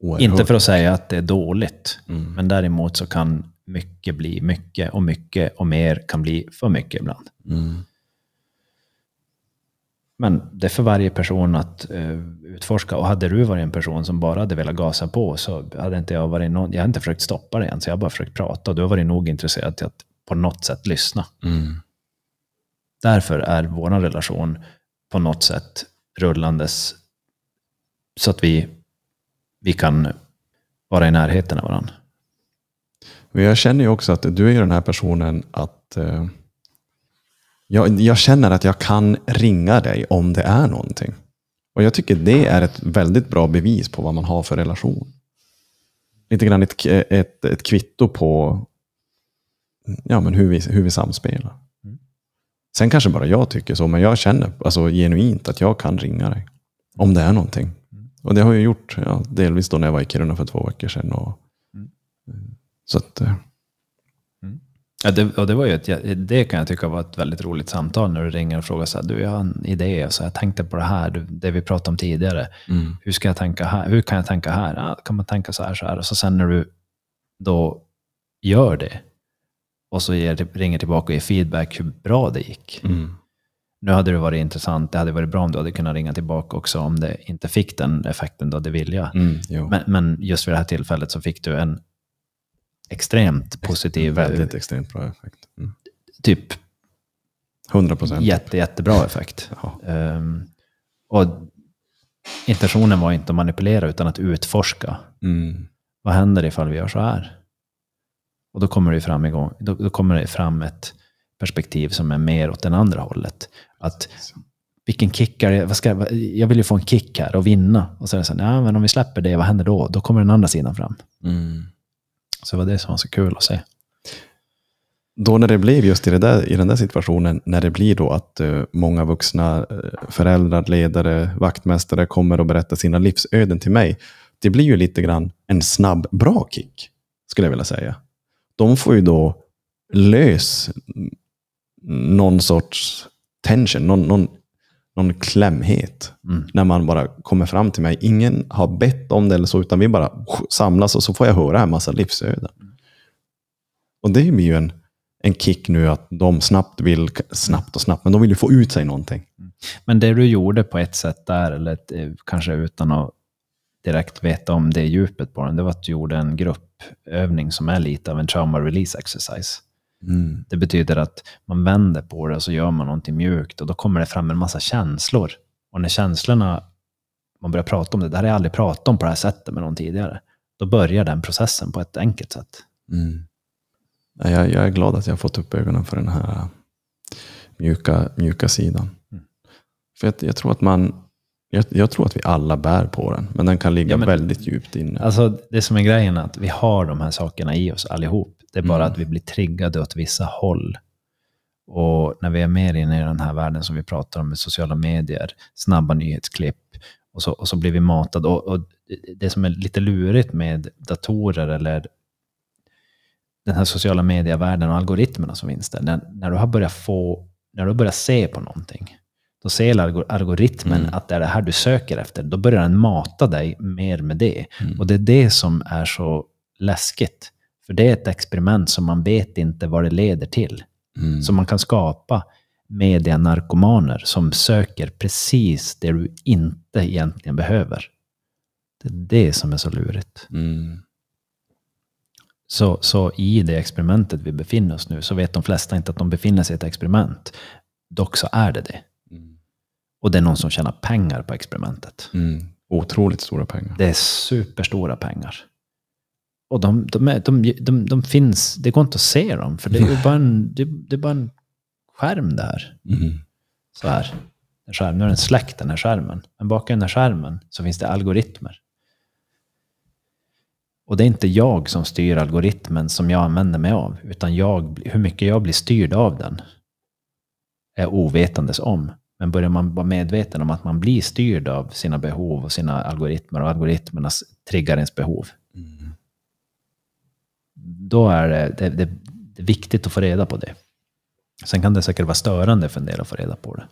Oerhört. Inte för att säga att det är dåligt, Mm. men däremot så kan mycket bli mycket och mycket och mer kan bli för mycket ibland. Mm. Men det är för varje person att eh, utforska. Och hade du varit en person som bara hade velat gasa på så hade inte jag varit någon, jag hade inte försökt stoppa det än, så jag har bara försökt prata. Och du har varit nog intresserad till att på något sätt lyssna. Mm. Därför är vår relation på något sätt rullandes så att vi, vi kan vara i närheten av varandra. Men jag känner ju också att du är ju den här personen att eh, jag, jag känner att jag kan ringa dig om det är någonting. Och jag tycker det är ett väldigt bra bevis på vad man har för relation. Lite grann ett, ett, ett kvitto på ja, men hur, vi, hur vi samspelar. Sen kanske bara jag tycker så, men jag känner alltså, genuint att jag kan ringa dig. Om det är någonting. Och det har jag gjort, ja, delvis då när jag var i Kiruna för två veckor sedan. Och, så att, eh, Ja, det, och det, var ju ett, det kan jag tycka var ett väldigt roligt samtal när du ringer och frågar så här, du jag har en idé så jag tänkte på det här, det vi pratade om tidigare. mm, Hur ska jag tänka här? Hur kan jag tänka här? Ja, kan man tänka så här, så här? Och så sen när du då gör det och så ger, ringer tillbaka och ger feedback hur bra det gick. mm, Nu hade det varit intressant, det hade varit bra om du hade kunnat ringa tillbaka också om det inte fick den effekten du hade vilja. mm. Men, men just vid det här tillfället så fick du en extremt positiv, Väldigt extremt bra effekt. Mm. typ 100 procent. jätte, jättebra effekt. *laughs* Ehm, och intentionen var inte att manipulera utan att utforska. Mm. Vad händer ifall vi gör så här? Och då kommer det fram, igång, då, då kommer det fram ett perspektiv som är mer åt den andra hållet. Att vilken kick är det? Vad ska, jag- jag vill ju få en kick här och vinna. Och så är det så här, ja, men om vi släpper det, vad händer då? Då kommer den andra sidan fram. Mm. Så det var det som var så kul att se. Då när det blev just i, det där, i den där situationen, när det blir då att uh, många vuxna eh, föräldrar, ledare, vaktmästare kommer och berättar sina livsöden till mig. Det blir ju lite grann en snabb, bra kick, skulle jag vilja säga. De får ju då lös någon sorts tension, någon, någon, någon klämhet. Mm. När man bara kommer fram till mig. Ingen har bett om det eller så, utan vi bara samlas och så får jag höra en massa livsöden. Och det blir ju en, en kick nu att de snabbt vill, snabbt och snabbt, men de vill ju få ut sig någonting. Men det du gjorde på ett sätt där, eller eh, kanske utan att direkt veta om det djupet på den, det var att du gjorde en gruppövning som är lite av en trauma release exercise. Det betyder att man vänder på det och så gör man någonting mjukt och då kommer det fram en massa känslor. Och när känslorna, man börjar prata om det, det här har jag aldrig pratat om på det här sättet med någon tidigare, då börjar den processen på ett enkelt sätt. Mm. Ja, Jag, jag är glad att jag har fått upp ögonen för den här mjuka, mjuka sidan. Mm. För jag, jag tror att man jag, jag tror att vi alla bär på den, men den kan ligga Ja, men- väldigt djupt inne. Alltså, det som är grejen är att vi har de här sakerna i oss allihop. Det är bara Mm. att vi blir triggade åt vissa håll. Och när vi är mer inne i den här världen som vi pratar om med sociala medier, snabba nyhetsklipp, och så, och så blir vi matade. Och, och det som är lite lurigt med datorer eller den här sociala medievärlden och algoritmerna som finns där, när, när du har börjat få, när du har börjat se på någonting, då ser algor- algoritmen Mm. att det är det här du söker efter. Då börjar den mata dig mer med det. Mm. Och det är det som är så läskigt. För det är ett experiment som man vet inte vad det leder till. Mm. Så man kan skapa medianarkomaner som söker precis det du inte egentligen behöver. Det är det som är så lurigt. Mm. Så, så i det experimentet vi befinner oss nu så vet de flesta inte att de befinner sig i ett experiment. Dock så är det det. Och det är någon som tjänar pengar på experimentet. Mm. Otroligt stora pengar. Det är superstora pengar. Och de, de, är, de, de, de finns, det går inte att se dem, för det är bara en, det, det är bara en skärm där. Mm. så här. En skärm. Nu är den släckt den här skärmen. Men bakom den här skärmen så finns det algoritmer. Och det är inte jag som styr algoritmen som jag använder mig av, utan jag, hur mycket jag blir styrd av den är ovetandes om. Men börjar man vara medveten om att man blir styrd av sina behov och sina algoritmer och algoritmerna triggar ens behov, då är det, det, det, det är viktigt att få reda på det. Sen kan det säkert vara störande för en del att få reda på det.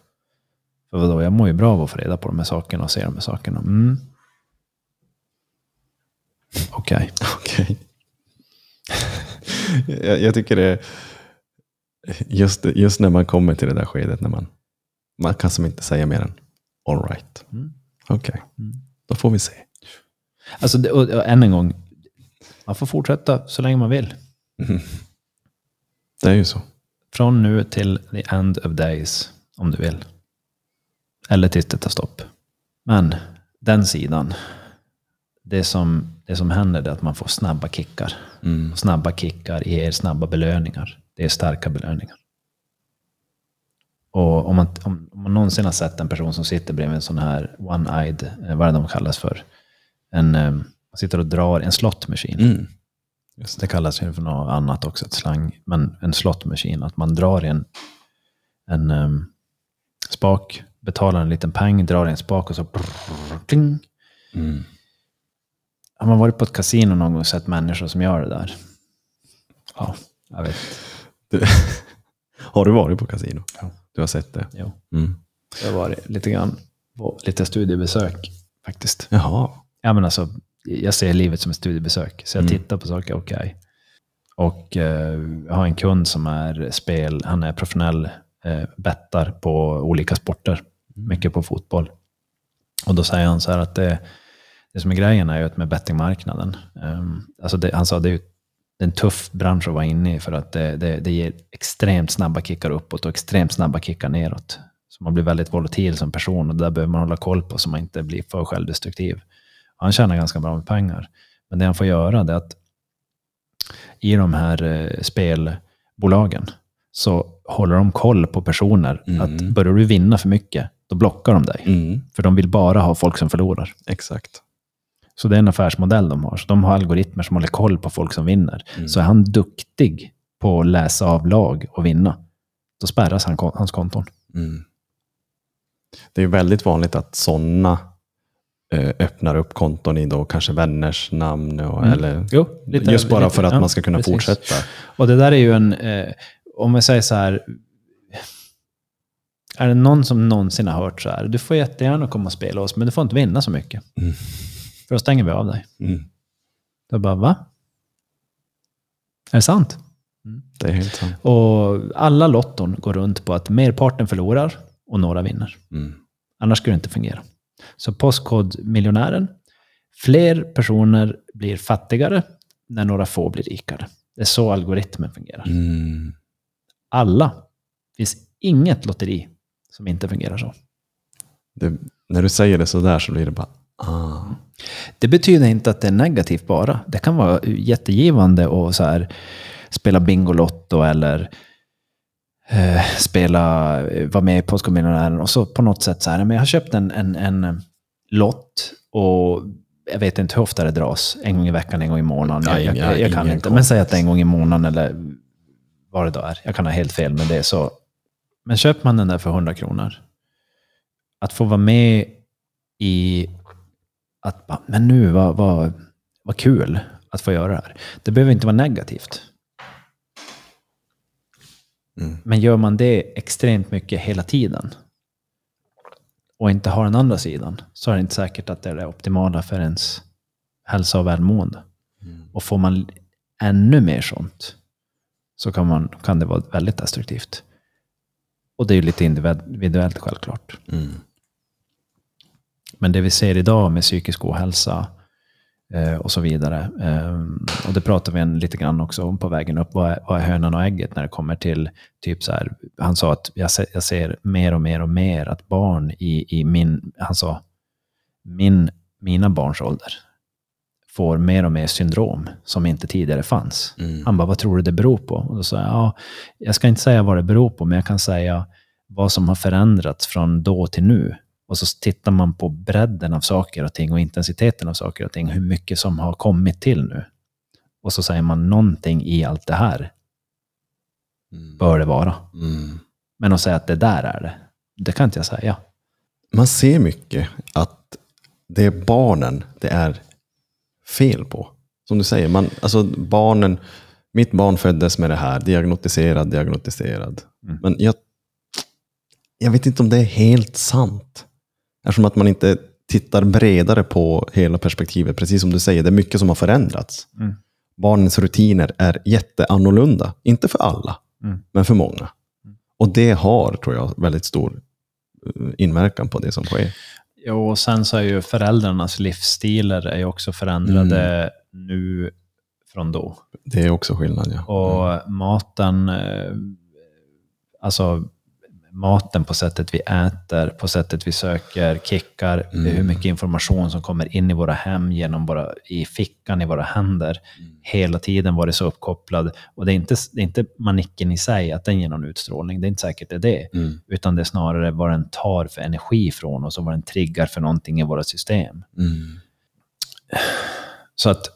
För vadå, jag mår ju bra av att få reda på de här sakerna och se de här sakerna. Mm. Okej. *laughs* Okej. jag, jag tycker det just, just när man kommer till det där skedet när man, man kan som inte säga mer än all right. Mm. Okej, då får vi se. Alltså, det, och, och, än en gång, man får fortsätta så länge man vill. Det är ju så. Från nu till the end of days, om du vill. Eller tills det tar stopp. Men den sidan, det som, det som händer är att man får snabba kickar. Mm. Snabba kickar ger snabba belöningar. Det är starka belöningar. Och om man, om, om man någonsin har sett en person som sitter bredvid en sån här one-eyed, eh, vad är det de kallas för? En, eh, man sitter och drar en slottmaskin. Mm. Det kallas ju för något annat också, ett slang. Men en slottmaskin, att man drar en, en um, spak, betalar en liten peng, drar en spak och så brrr, kling. Mm. Har man varit på ett kasino någon gång och sett människor som gör det där? Ja, jag vet. Du, *laughs* *laughs* har du varit på kasino? Ja. Du har sett det? Jo. Mm. Jag har varit lite grann på lite studiebesök faktiskt. Jaha. Ja, men alltså, jag ser livet som ett studiebesök. Så jag Mm. tittar på saker, okej. Och eh, jag har en kund som är spel, han är professionell eh, bettar på olika sporter. Mycket på fotboll. Och då säger han så här att det, det som är grejen är ju att med bettingmarknaden, um, alltså det, han sa det är ju en tuff bransch att vara inne i för att det, det, det ger extremt snabba kickar uppåt och extremt snabba kickar neråt. Så man blir väldigt volatil som person och det där behöver man hålla koll på så man inte blir för självdestruktiv. Han tjänar ganska bra med pengar. Men det han får göra det är att i de här eh, spelbolagen så håller de koll på personer. Mm. Att börjar du vinna för mycket, då blockar de dig. Mm. För de vill bara ha folk som förlorar. Exakt. Så det är en affärsmodell de har. Så de har algoritmer som håller koll på folk som vinner. Mm. Så är han duktig på att läsa av lag och vinna, då spärras han, hans konton. Mm. Det är väldigt vanligt att sådana eh, öppnar upp konton i då kanske vänners namn. Och, Mm. eller, Jo, lite- just bara lite- för att ja, man ska kunna precis. fortsätta. Och det där är ju en, eh, om jag säger så här, är det någon som någonsin har hört så här, du får jättegärna komma och spela oss, men du får inte vinna så mycket. Mm. För då stänger vi av dig. Mm. Då bara, va? Är det sant? Det är helt sant. Och alla lotton går runt på att merparten förlorar och några vinner. Mm. Annars skulle det inte fungera. Så postkodmiljonären, fler personer blir fattigare när några få blir rikare. Det är så algoritmen fungerar. Mm. Alla. Det finns inget lotteri som inte fungerar så. Det, när du säger det så där så blir det bara, ah. Det betyder inte att det är negativt bara. Det kan vara jättegivande att så här, spela Bingolotto eller eh, spela, eh, vara med i Postkodmiljonären och så på något sätt så här, men jag har köpt en, en, en lott och jag vet inte hur ofta det dras. En gång i veckan, en gång i månaden. Jag, jag, jag, jag kan inte. Men säg att det är en gång i månaden eller vad det då är. Jag kan ha helt fel med det. Så. Men köper man den där för 100 kronor, att få vara med i att men nu, vad, vad, vad kul att få göra det här. Det behöver inte vara negativt. Mm. Men gör man det extremt mycket hela tiden och inte har den andra sidan så är det inte säkert att det är det optimala för ens hälsa och välmående. Och får man ännu mer sånt så kan, man, kan det vara väldigt destruktivt. Och det är ju lite individuellt självklart. Mm. Men det vi ser idag med psykisk ohälsa eh, och så vidare, eh, och det pratar vi en, lite grann också om på vägen upp, vad är, vad är hönan och ägget när det kommer till, typ så här, han sa att jag ser, jag ser mer och mer och mer att barn i, i min, han sa, min, mina barns ålder får mer och mer syndrom som inte tidigare fanns. Mm. Han bara, vad tror du det beror på? Och då sa jag, ja, jag ska inte säga vad det beror på, men jag kan säga vad som har förändrats från då till nu. Och så tittar man på bredden av saker och ting och intensiteten av saker och ting. Hur mycket som har kommit till nu. Och så säger man någonting i allt det här bör det vara. Mm. Men att säga att det där är det, det kan inte jag säga. Man ser mycket att det är barnen det är fel på. Som du säger, man, alltså barnen, mitt barn föddes med det här, diagnostiserad, diagnostiserad. Mm. Men jag, jag vet inte om det är helt sant. Eftersom att man inte tittar bredare på hela perspektivet. Precis som du säger, det är mycket som har förändrats. Mm. Barnens rutiner är jätteannorlunda. Inte för alla, Mm. men för många. Och det har, tror jag, väldigt stor eh, inverkan på det som sker. Jo, och sen så är ju föräldrarnas livsstilar är också förändrade nu från då. Det är också skillnad, ja. Och maten, eh, alltså maten på sättet vi äter, på sättet vi söker kickar, hur mycket information som kommer in i våra hem genom våra, i fickan i våra händer. Hela tiden var det så uppkopplad. Och det är, inte, det är inte manicken i sig, att den ger någon utstrålning. Det är inte säkert det är det. Mm. Utan det är snarare vad den tar för energi från oss och vad den triggar för någonting i våra system. Mm. Så att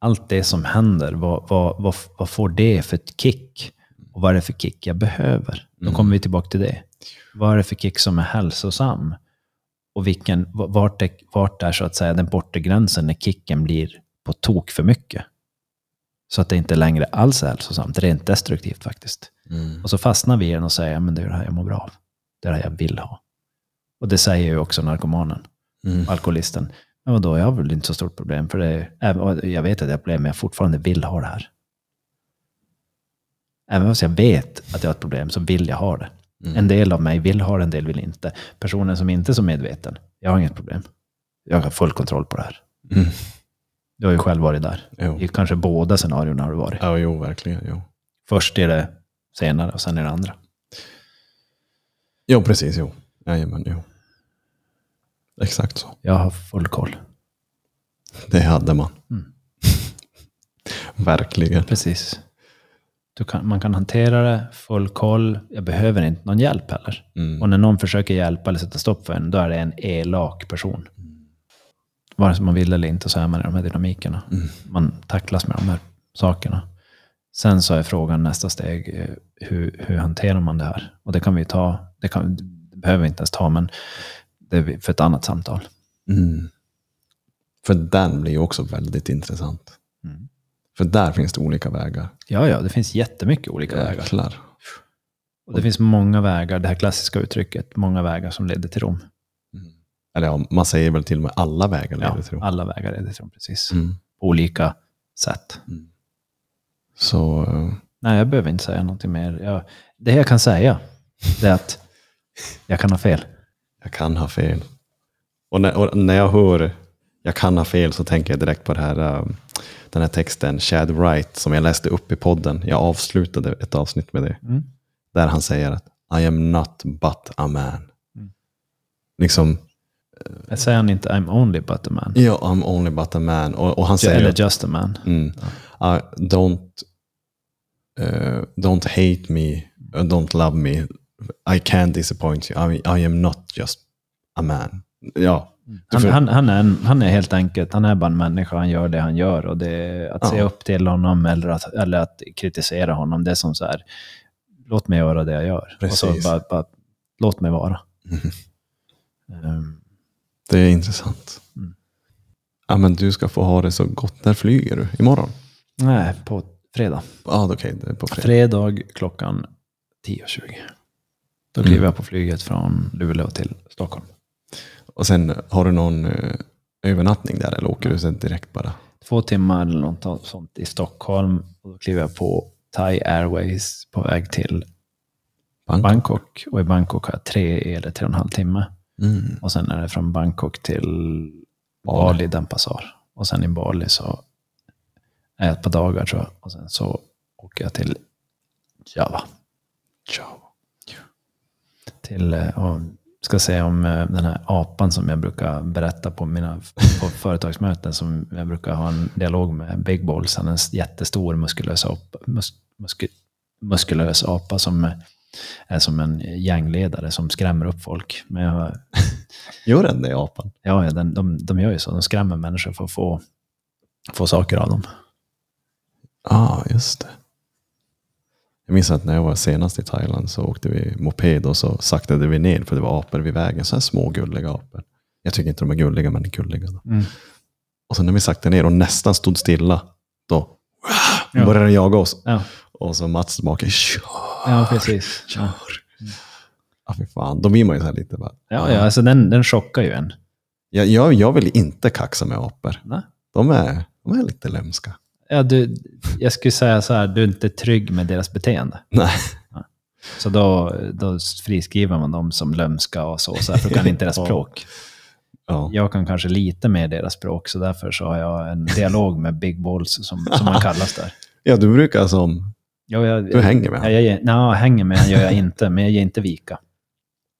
allt det som händer, vad, vad, vad, vad får det för ett kick? Och vad är det för kick jag behöver? Då kommer vi tillbaka till det. Vad är det för kick som är hälsosam? Och vilken, vart, är, vart är så att säga den bortre gränsen när kicken blir på tok för mycket? Så att det inte längre alls är hälsosamt, rent destruktivt faktiskt. Mm. Och så fastnar vi i den och säger, men det är det här jag mår bra av. Det är det här jag vill ha. Och det säger ju också narkomanen, Mm. alkoholisten. Men vadå, jag har väl inte så stort problem. För det är, jag vet att jag har problem, men jag fortfarande vill ha det här. Även om jag vet att jag har ett problem så vill jag ha det. En del av mig vill ha det, en del vill inte. Personen som inte är så medveten, jag har inget problem. Jag har full kontroll på det här. Mm. Du har ju själv varit där. Jo. I kanske båda scenarierna har du varit. Ja, jo, verkligen. Jo. Först är det senare och sen är det andra. jo, precis. Jo. Jajamän, jo. Exakt så. Jag har full koll. Det hade man. Mm. *laughs* verkligen. Precis. Kan, man kan hantera det, full koll. Jag behöver inte någon hjälp heller. Mm. Och när någon försöker hjälpa eller sätta stopp för en, då är det en elak person. Vare sig man vill eller inte så är man i de här dynamikerna. Man tacklas med de här sakerna. Sen så är frågan nästa steg, eh, hur, hur hanterar man det här? Och det kan vi ta, det, kan, det behöver vi inte ens ta, men det är för ett annat samtal. Mm. För den blir ju också väldigt intressant. Mm. För där finns det olika vägar. Ja, ja, det finns jättemycket olika vägar. Jäklar. Och det finns många vägar, det här klassiska uttrycket, många vägar som leder till Rom. Eller ja, man säger väl till och med alla vägar leder Ja, till Rom. alla vägar leder till Rom, precis. Mm. På olika sätt. Så, eh, Nej, jag behöver inte säga någonting mer. Jag, det jag kan säga, det är att jag kan ha fel. jag kan ha fel. Och när, och när jag hör jag kan ha fel så tänker jag direkt på det här, eh, den här texten, Chad Wright, som jag läste upp i podden. Jag avslutade ett avsnitt med det. Mm. Där han säger att I am not but a man. Liksom, Jag säger han inte I'm only but a man. ja, I'm only but a man. Och, och han säger Eller just a man. Mm. Uh, don't, uh, don't hate me, uh, don't love me. I can't disappoint you. I, I am not just a man. Ja. Du Han, han, han, är en, han är helt enkelt, han är bara en människa, han gör det han gör. Och det att se Ja. upp till honom eller att, eller att kritisera honom, det är som så här, låt mig göra det jag gör. Och så Precis. bara, bara, låt mig vara. Ehm, Det är intressant. Mm. Ja, men du ska få ha det så gott. När flyger du? Imorgon? nej, på fredag. Ja, okej. det är på fredag. Fredag klockan 10.20. Då kliver jag på flyget från Luleå till Stockholm. Och sen har du någon eh, övernattning där eller åker du sen direkt bara? Två timmar eller något sånt i Stockholm. Och då kliver jag på Thai Airways på väg till Bangkok? Bangkok. Och i Bangkok har jag tre eller tre och en halv timme. Mm. Och sen är det från Bangkok till Bali. Bali, Denpasar. Och sen i Bali så är jag ett par dagar tror jag. Och sen så åker jag till Java. Ciao. Till, eh, och ska säga om eh, den här apan som jag brukar berätta på mina på *laughs* företagsmöten. Som jag brukar ha en dialog med Big Balls. Han är en jättestor muskulös apa, mus, muske, muskulös apa som är som en gängledare som skrämmer upp folk. Men jag, *laughs* Gör den det apan? ja, ja, den, de, de gör ju så. De skrämmer människor för att få, få saker av dem. Ja, ah, just det. Jag minns att när jag var senast i Thailand så åkte vi moped och så saktade vi ner för det var apor vid vägen. Så här små gulliga apor. Jag tycker inte de är gulliga, men gulliga. Mm. Och sen när vi saktade ner och nästan stod stilla, då Ja. började den jaga oss. Ja, Och så Mats tillbaka, kör, ja precis. kör. Ja. Ja, fy fan. Då blir man ju så här lite bara. Ja, ja, alltså den, den chockar ju en. Jag, jag, jag vill inte kaxa med apor. Nej. De är, de är lite lömska. Ja, du, jag skulle säga så här, du är inte trygg med deras beteende. Nej. Så då, då friskriver man dem som lömska och så, så här, för du kan inte deras *laughs* språk. Ja. Jag kan kanske lite mer deras språk, så därför så har jag en dialog med Big Balls, som, som man kallas där. *laughs* ja, du brukar som... Ja, jag, Du hänger med Ja, honom. jag, nej, hänger med han gör jag inte, men jag ger inte vika.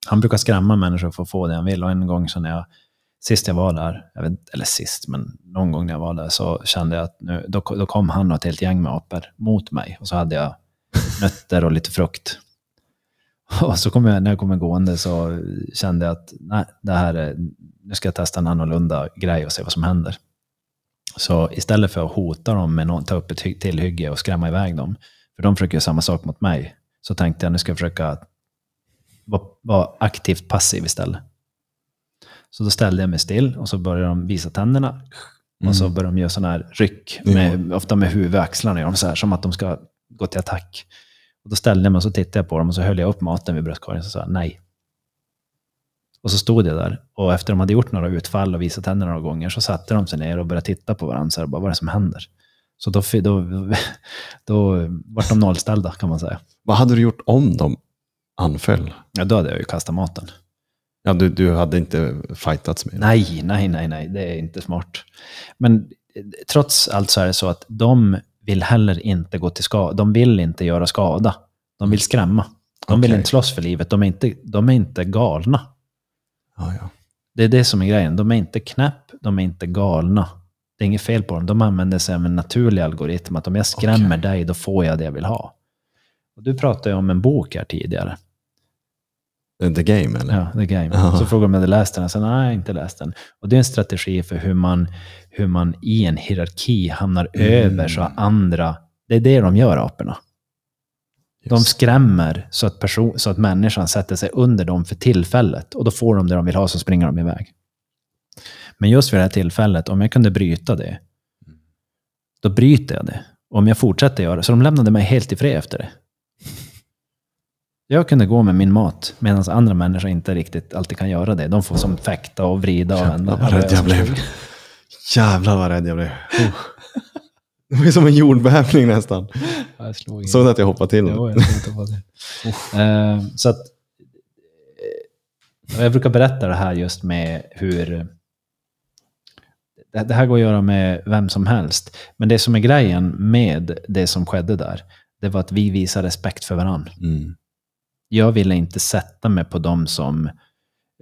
Han brukar skrämma människor för att få det han vill. Och en gång så när jag, sist jag var där, jag vet, eller sist, men någon gång när jag var där så kände jag att nu, då, då kom han och ett helt gäng med apor mot mig. Och så hade jag *laughs* nötter och lite frukt. Och så kom jag, när jag kom gående så kände jag att nej, det här är, nu ska jag testa en annorlunda grej och se vad som händer. Så istället för att hota dem med att ta upp ett hy- tillhygge och skrämma iväg dem, för de försöker göra samma sak mot mig, så tänkte jag nu ska jag försöka vara, vara aktivt passiv istället. Så då ställde jag mig still och så började de visa tänderna. Och så började de göra sådana här ryck, med, ofta med huvudet och axlarna, gör de så här, som att de ska gå till attack. Och då ställde jag mig och så tittade jag på dem och så höll jag upp maten vid bröstkorgen och så sa jag nej. Och så stod jag där och efter de hade gjort några utfall och visat tänderna några gånger så satte de sig ner och började titta på varandra. Här, bara, vad är det som händer? Så då, då, *laughs* då vart de nollställda kan man säga. Vad hade du gjort om de anföll? Ja, då hade jag ju kastat maten. Ja, du, du hade inte fightats med dem? Nej, nej, nej, nej, det är inte smart. Men eh, trots allt så är det så att de vill heller inte gå till skada. De vill inte göra skada. De vill skrämma. De vill Okej. inte slåss för livet. De är inte, de är inte galna. Ja, ja. Det är det som är grejen. De är inte knäpp, de är inte galna. Det är inget fel på dem. De använder sig av en naturlig algoritm. Att om jag skrämmer Okej. dig, då får jag det jag vill ha. Och du pratade ju om en bok här tidigare. The Game, eller? Ja, The Game. Ja. Så frågade de om jag hade läst den. Jag sa nej, jag har inte läst den. Och det är en strategi för hur man, hur man i en hierarki hamnar Mm. över så att andra... Det är det de gör, aporna. De skrämmer så att, person, så att människan sätter sig under dem för tillfället. Och då får de det de vill ha, så springer de iväg. Men just vid det här tillfället, om jag kunde bryta det, då bryter jag det. Om jag fortsätter göra det, så de lämnade mig helt i fred efter det. Jag kunde gå med min mat, medan andra människor inte riktigt alltid kan göra det. De får som fäkta och vrida och vända. Jävlar vad rädd jag blev. Jävlar vad rädd jag blev. Oh. *laughs* Det var som en jordbävning nästan. Jag slog. Såg du att jag hoppade till? Jo, jag tänkte på det. Eh, så att, eh, jag brukar berätta det här just med hur... Det här går att göra med vem som helst. Men det som är grejen med det som skedde där, det var att vi visade respekt för varandra. Mm. Jag ville inte sätta mig på dem som...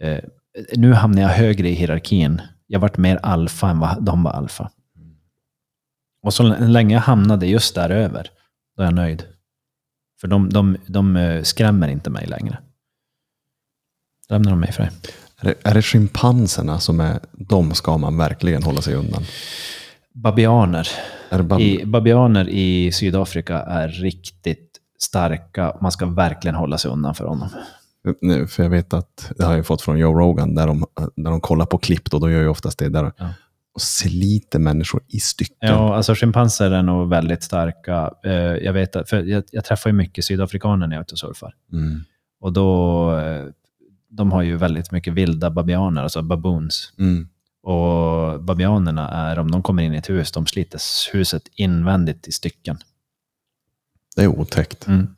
Eh, nu hamnar jag högre i hierarkin. Jag varit mer alfa än vad de var alfa. Och så länge jag hamnade just där över, då är jag nöjd. För de, de, de eh, skrämmer inte mig längre. Lämnar de mig det. Är, det, är det schimpanserna som är, de ska man verkligen hålla sig undan? Babianer. Bara, I, babianer i Sydafrika är riktigt starka. Man ska verkligen hålla sig undan för honom. nu, för jag vet att, det har jag fått från Joe Rogan, där de, där de kollar på klipp, då, då gör ju oftast det där. Ja. Och sliter människor i stycken. Ja, alltså schimpanser är nog väldigt starka. Eh, Jag, vet att, för jag, jag träffar ju mycket sydafrikaner när jag är ute och surfar. Mm. Och då, eh, de har ju väldigt mycket vilda babianer, alltså baboons. Mm. Och babianerna är, om de kommer in i ett hus, de sliter huset invändigt i stycken. Det är otäckt. Mm.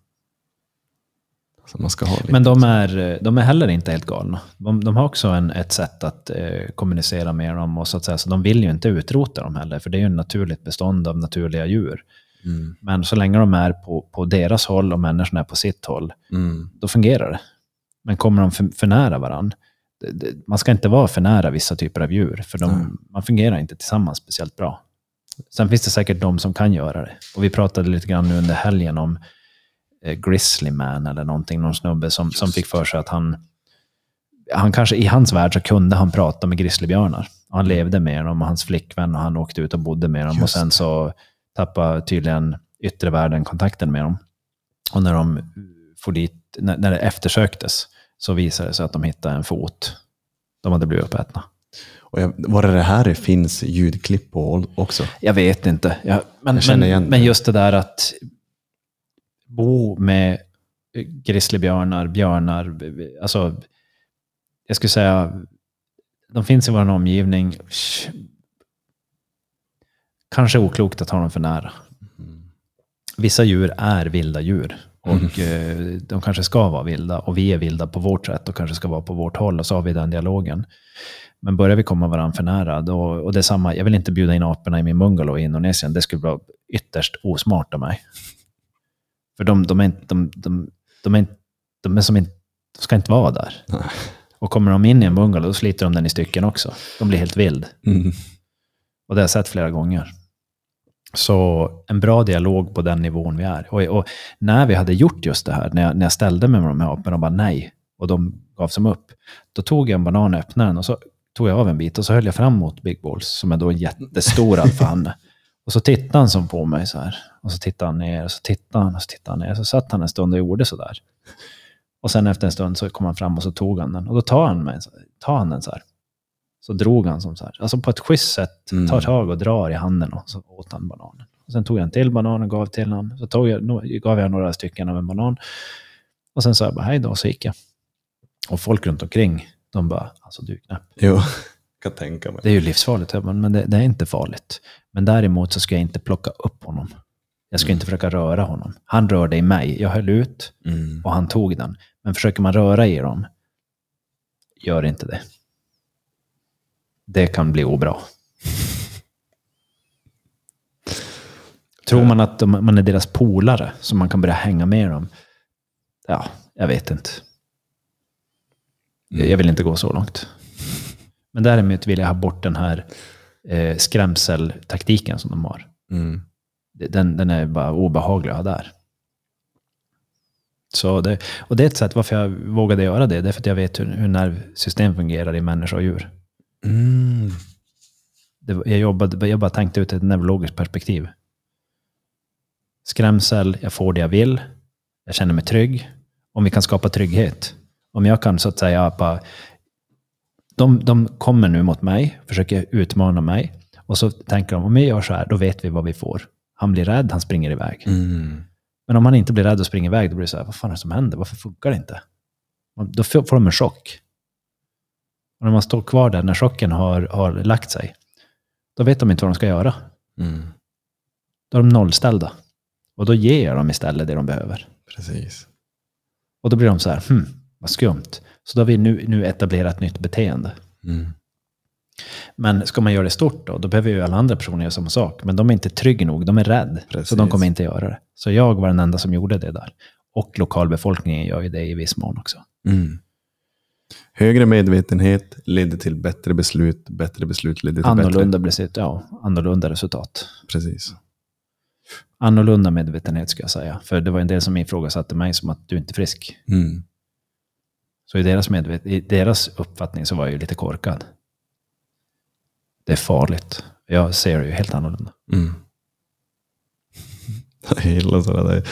Men de är, de är heller inte helt galna. De, de har också en, ett sätt att eh, kommunicera med dem. Och så, att säga, så de vill ju inte utrota dem heller, för det är ju ett naturligt bestånd av naturliga djur. Mm. Men så länge de är på, på deras håll och människorna är på sitt håll, Mm. då fungerar det. Men kommer de för, för nära varandra, man ska inte vara för nära vissa typer av djur, för de, Nej. man fungerar inte tillsammans speciellt bra. Sen finns det säkert de som kan göra det. Och vi pratade lite grann nu under helgen om eh, Grizzly Man eller någonting, någon snubbe som, som fick för sig att han, han kanske i hans värld så kunde han prata med grizzlybjörnar. Och Han levde med dem och hans flickvän och han åkte ut och bodde med dem och Just sen så tappade tydligen yttre världen kontakten med dem. Och när de får dit, när, när det eftersöktes så visade det sig att de hittade en fot. De hade blivit uppätna. Och jag, var det det här det finns ljudklipp på också? Jag vet inte. Jag, men, Jag känner men, igen det. men just det där att bo med grizzlybjörnar, björnar, alltså jag skulle säga, de finns i vår omgivning. Kanske oklokt att ha dem för nära. Vissa djur är vilda djur. Och eh, de kanske ska vara vilda och vi är vilda på vårt sätt och kanske ska vara på vårt håll och så har vi den dialogen. Men börjar vi komma varandra för nära, då, och det är samma, jag vill inte bjuda in aporna i min bungalow i Indonesien, det skulle vara ytterst osmart av mig. För de, de, är, inte, de, de, de, är, inte- de, är som inte, de ska inte vara där. Och kommer de in i en bungalow, då sliter de den i stycken också. De blir helt vild. Mm. Och det har jag sett flera gånger. Så en bra dialog på den nivån vi är. Och, och när vi hade gjort just det här, när jag, när jag ställde mig med de här aporna och bara nej, och de gav som upp, då tog jag en banan och öppnade den och så tog jag av en bit och så höll jag fram mot Big Balls, som är då en jättestor alfahanne. *laughs* Och så tittade han som på mig så här. Och så tittade han ner, och så tittade han, och så tittade han ner. Så satt han en stund och gjorde så där. Och sen efter en stund så kom han fram och så tog han den. Och då tar han, mig, tar han den så här. Så drog han som så här. Alltså på ett schysst sätt. Mm. Tar tag och drar i handen och så åt han bananen. Och sen tog jag en till banan och gav till honom. Så tog jag, gav jag några stycken av en banan. Och sen sa jag bara hej då och så gick jag. Och folk runt omkring, de bara, alltså du är knäpp. Jo, *laughs* kan tänka mig. Det är ju livsfarligt, men det, det är inte farligt. Men däremot så ska jag inte plocka upp honom. Jag ska inte försöka röra honom. Han rörde i mig. Jag höll ut Mm. och han tog den. Men försöker man röra i dem, gör inte det. Det kan bli obra. *laughs* Tror man att de, man är deras polare, så man kan börja hänga med dem? Ja, jag vet inte. Jag- Jag vill inte gå så långt. Men däremot vill jag ha bort den här eh, skrämseltaktiken som de har. Mm. Den, den är bara obehaglig att ha där. Så det, och det är ett sätt varför jag vågade göra det. Det är för att jag vet hur, hur nervsystem fungerar i människa och djur. Mm. Det, jag, jobbade, jag bara tänkte ut ett neurologiskt perspektiv. Skrämsel, jag får det jag vill. Jag känner mig trygg. Om vi kan skapa trygghet. Om jag kan så att säga bara... De, de kommer nu mot mig, försöker utmana mig. Och så tänker de, om vi gör så här, då vet vi vad vi får. Han blir rädd, han springer iväg. Mm. Men om han inte blir rädd och springer iväg, då blir det så här, vad fan är det som händer? Varför funkar det inte? Då får får de en chock. Och när man står kvar där, när chocken har, har lagt sig, då vet de inte vad de ska göra. Mm. Då är de nollställda. Och då ger jag dem istället det de behöver. Precis. Och då blir de så här, hmm, vad skumt. Så då har vi nu, nu etablerat nytt beteende. Mm. Men ska man göra det stort då, då behöver ju alla andra personer göra samma sak. Men de är inte trygga nog, de är rädda. Så de kommer inte göra det. Så jag var den enda som gjorde det där. Och lokalbefolkningen gör ju det i viss mån också. Mm. Högre medvetenhet ledde till bättre beslut. Bättre beslut ledde till Annorlunda, bättre... sitt, ja, annorlunda resultat. Precis. Annorlunda medvetenhet ska jag säga. För det var en del som ifrågasatte mig som att du inte är frisk. Mm. Så i deras, medvet- i deras uppfattning så var jag ju lite korkad. Det är farligt. Jag ser det ju helt annorlunda. Mm. *laughs* Jag gillar sådana där.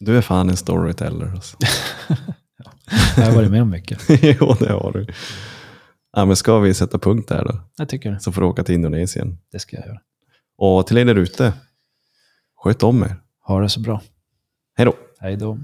Du är fan en storyteller. Alltså. *laughs* Jag har varit med om mycket. *laughs* jo, det har du. Ja, men ska vi sätta punkt där då? Jag tycker det. Så får du åka till Indonesien. Det ska jag göra. Och till er där ute, sköt om er. Ha det så bra. Hej då! Hej då.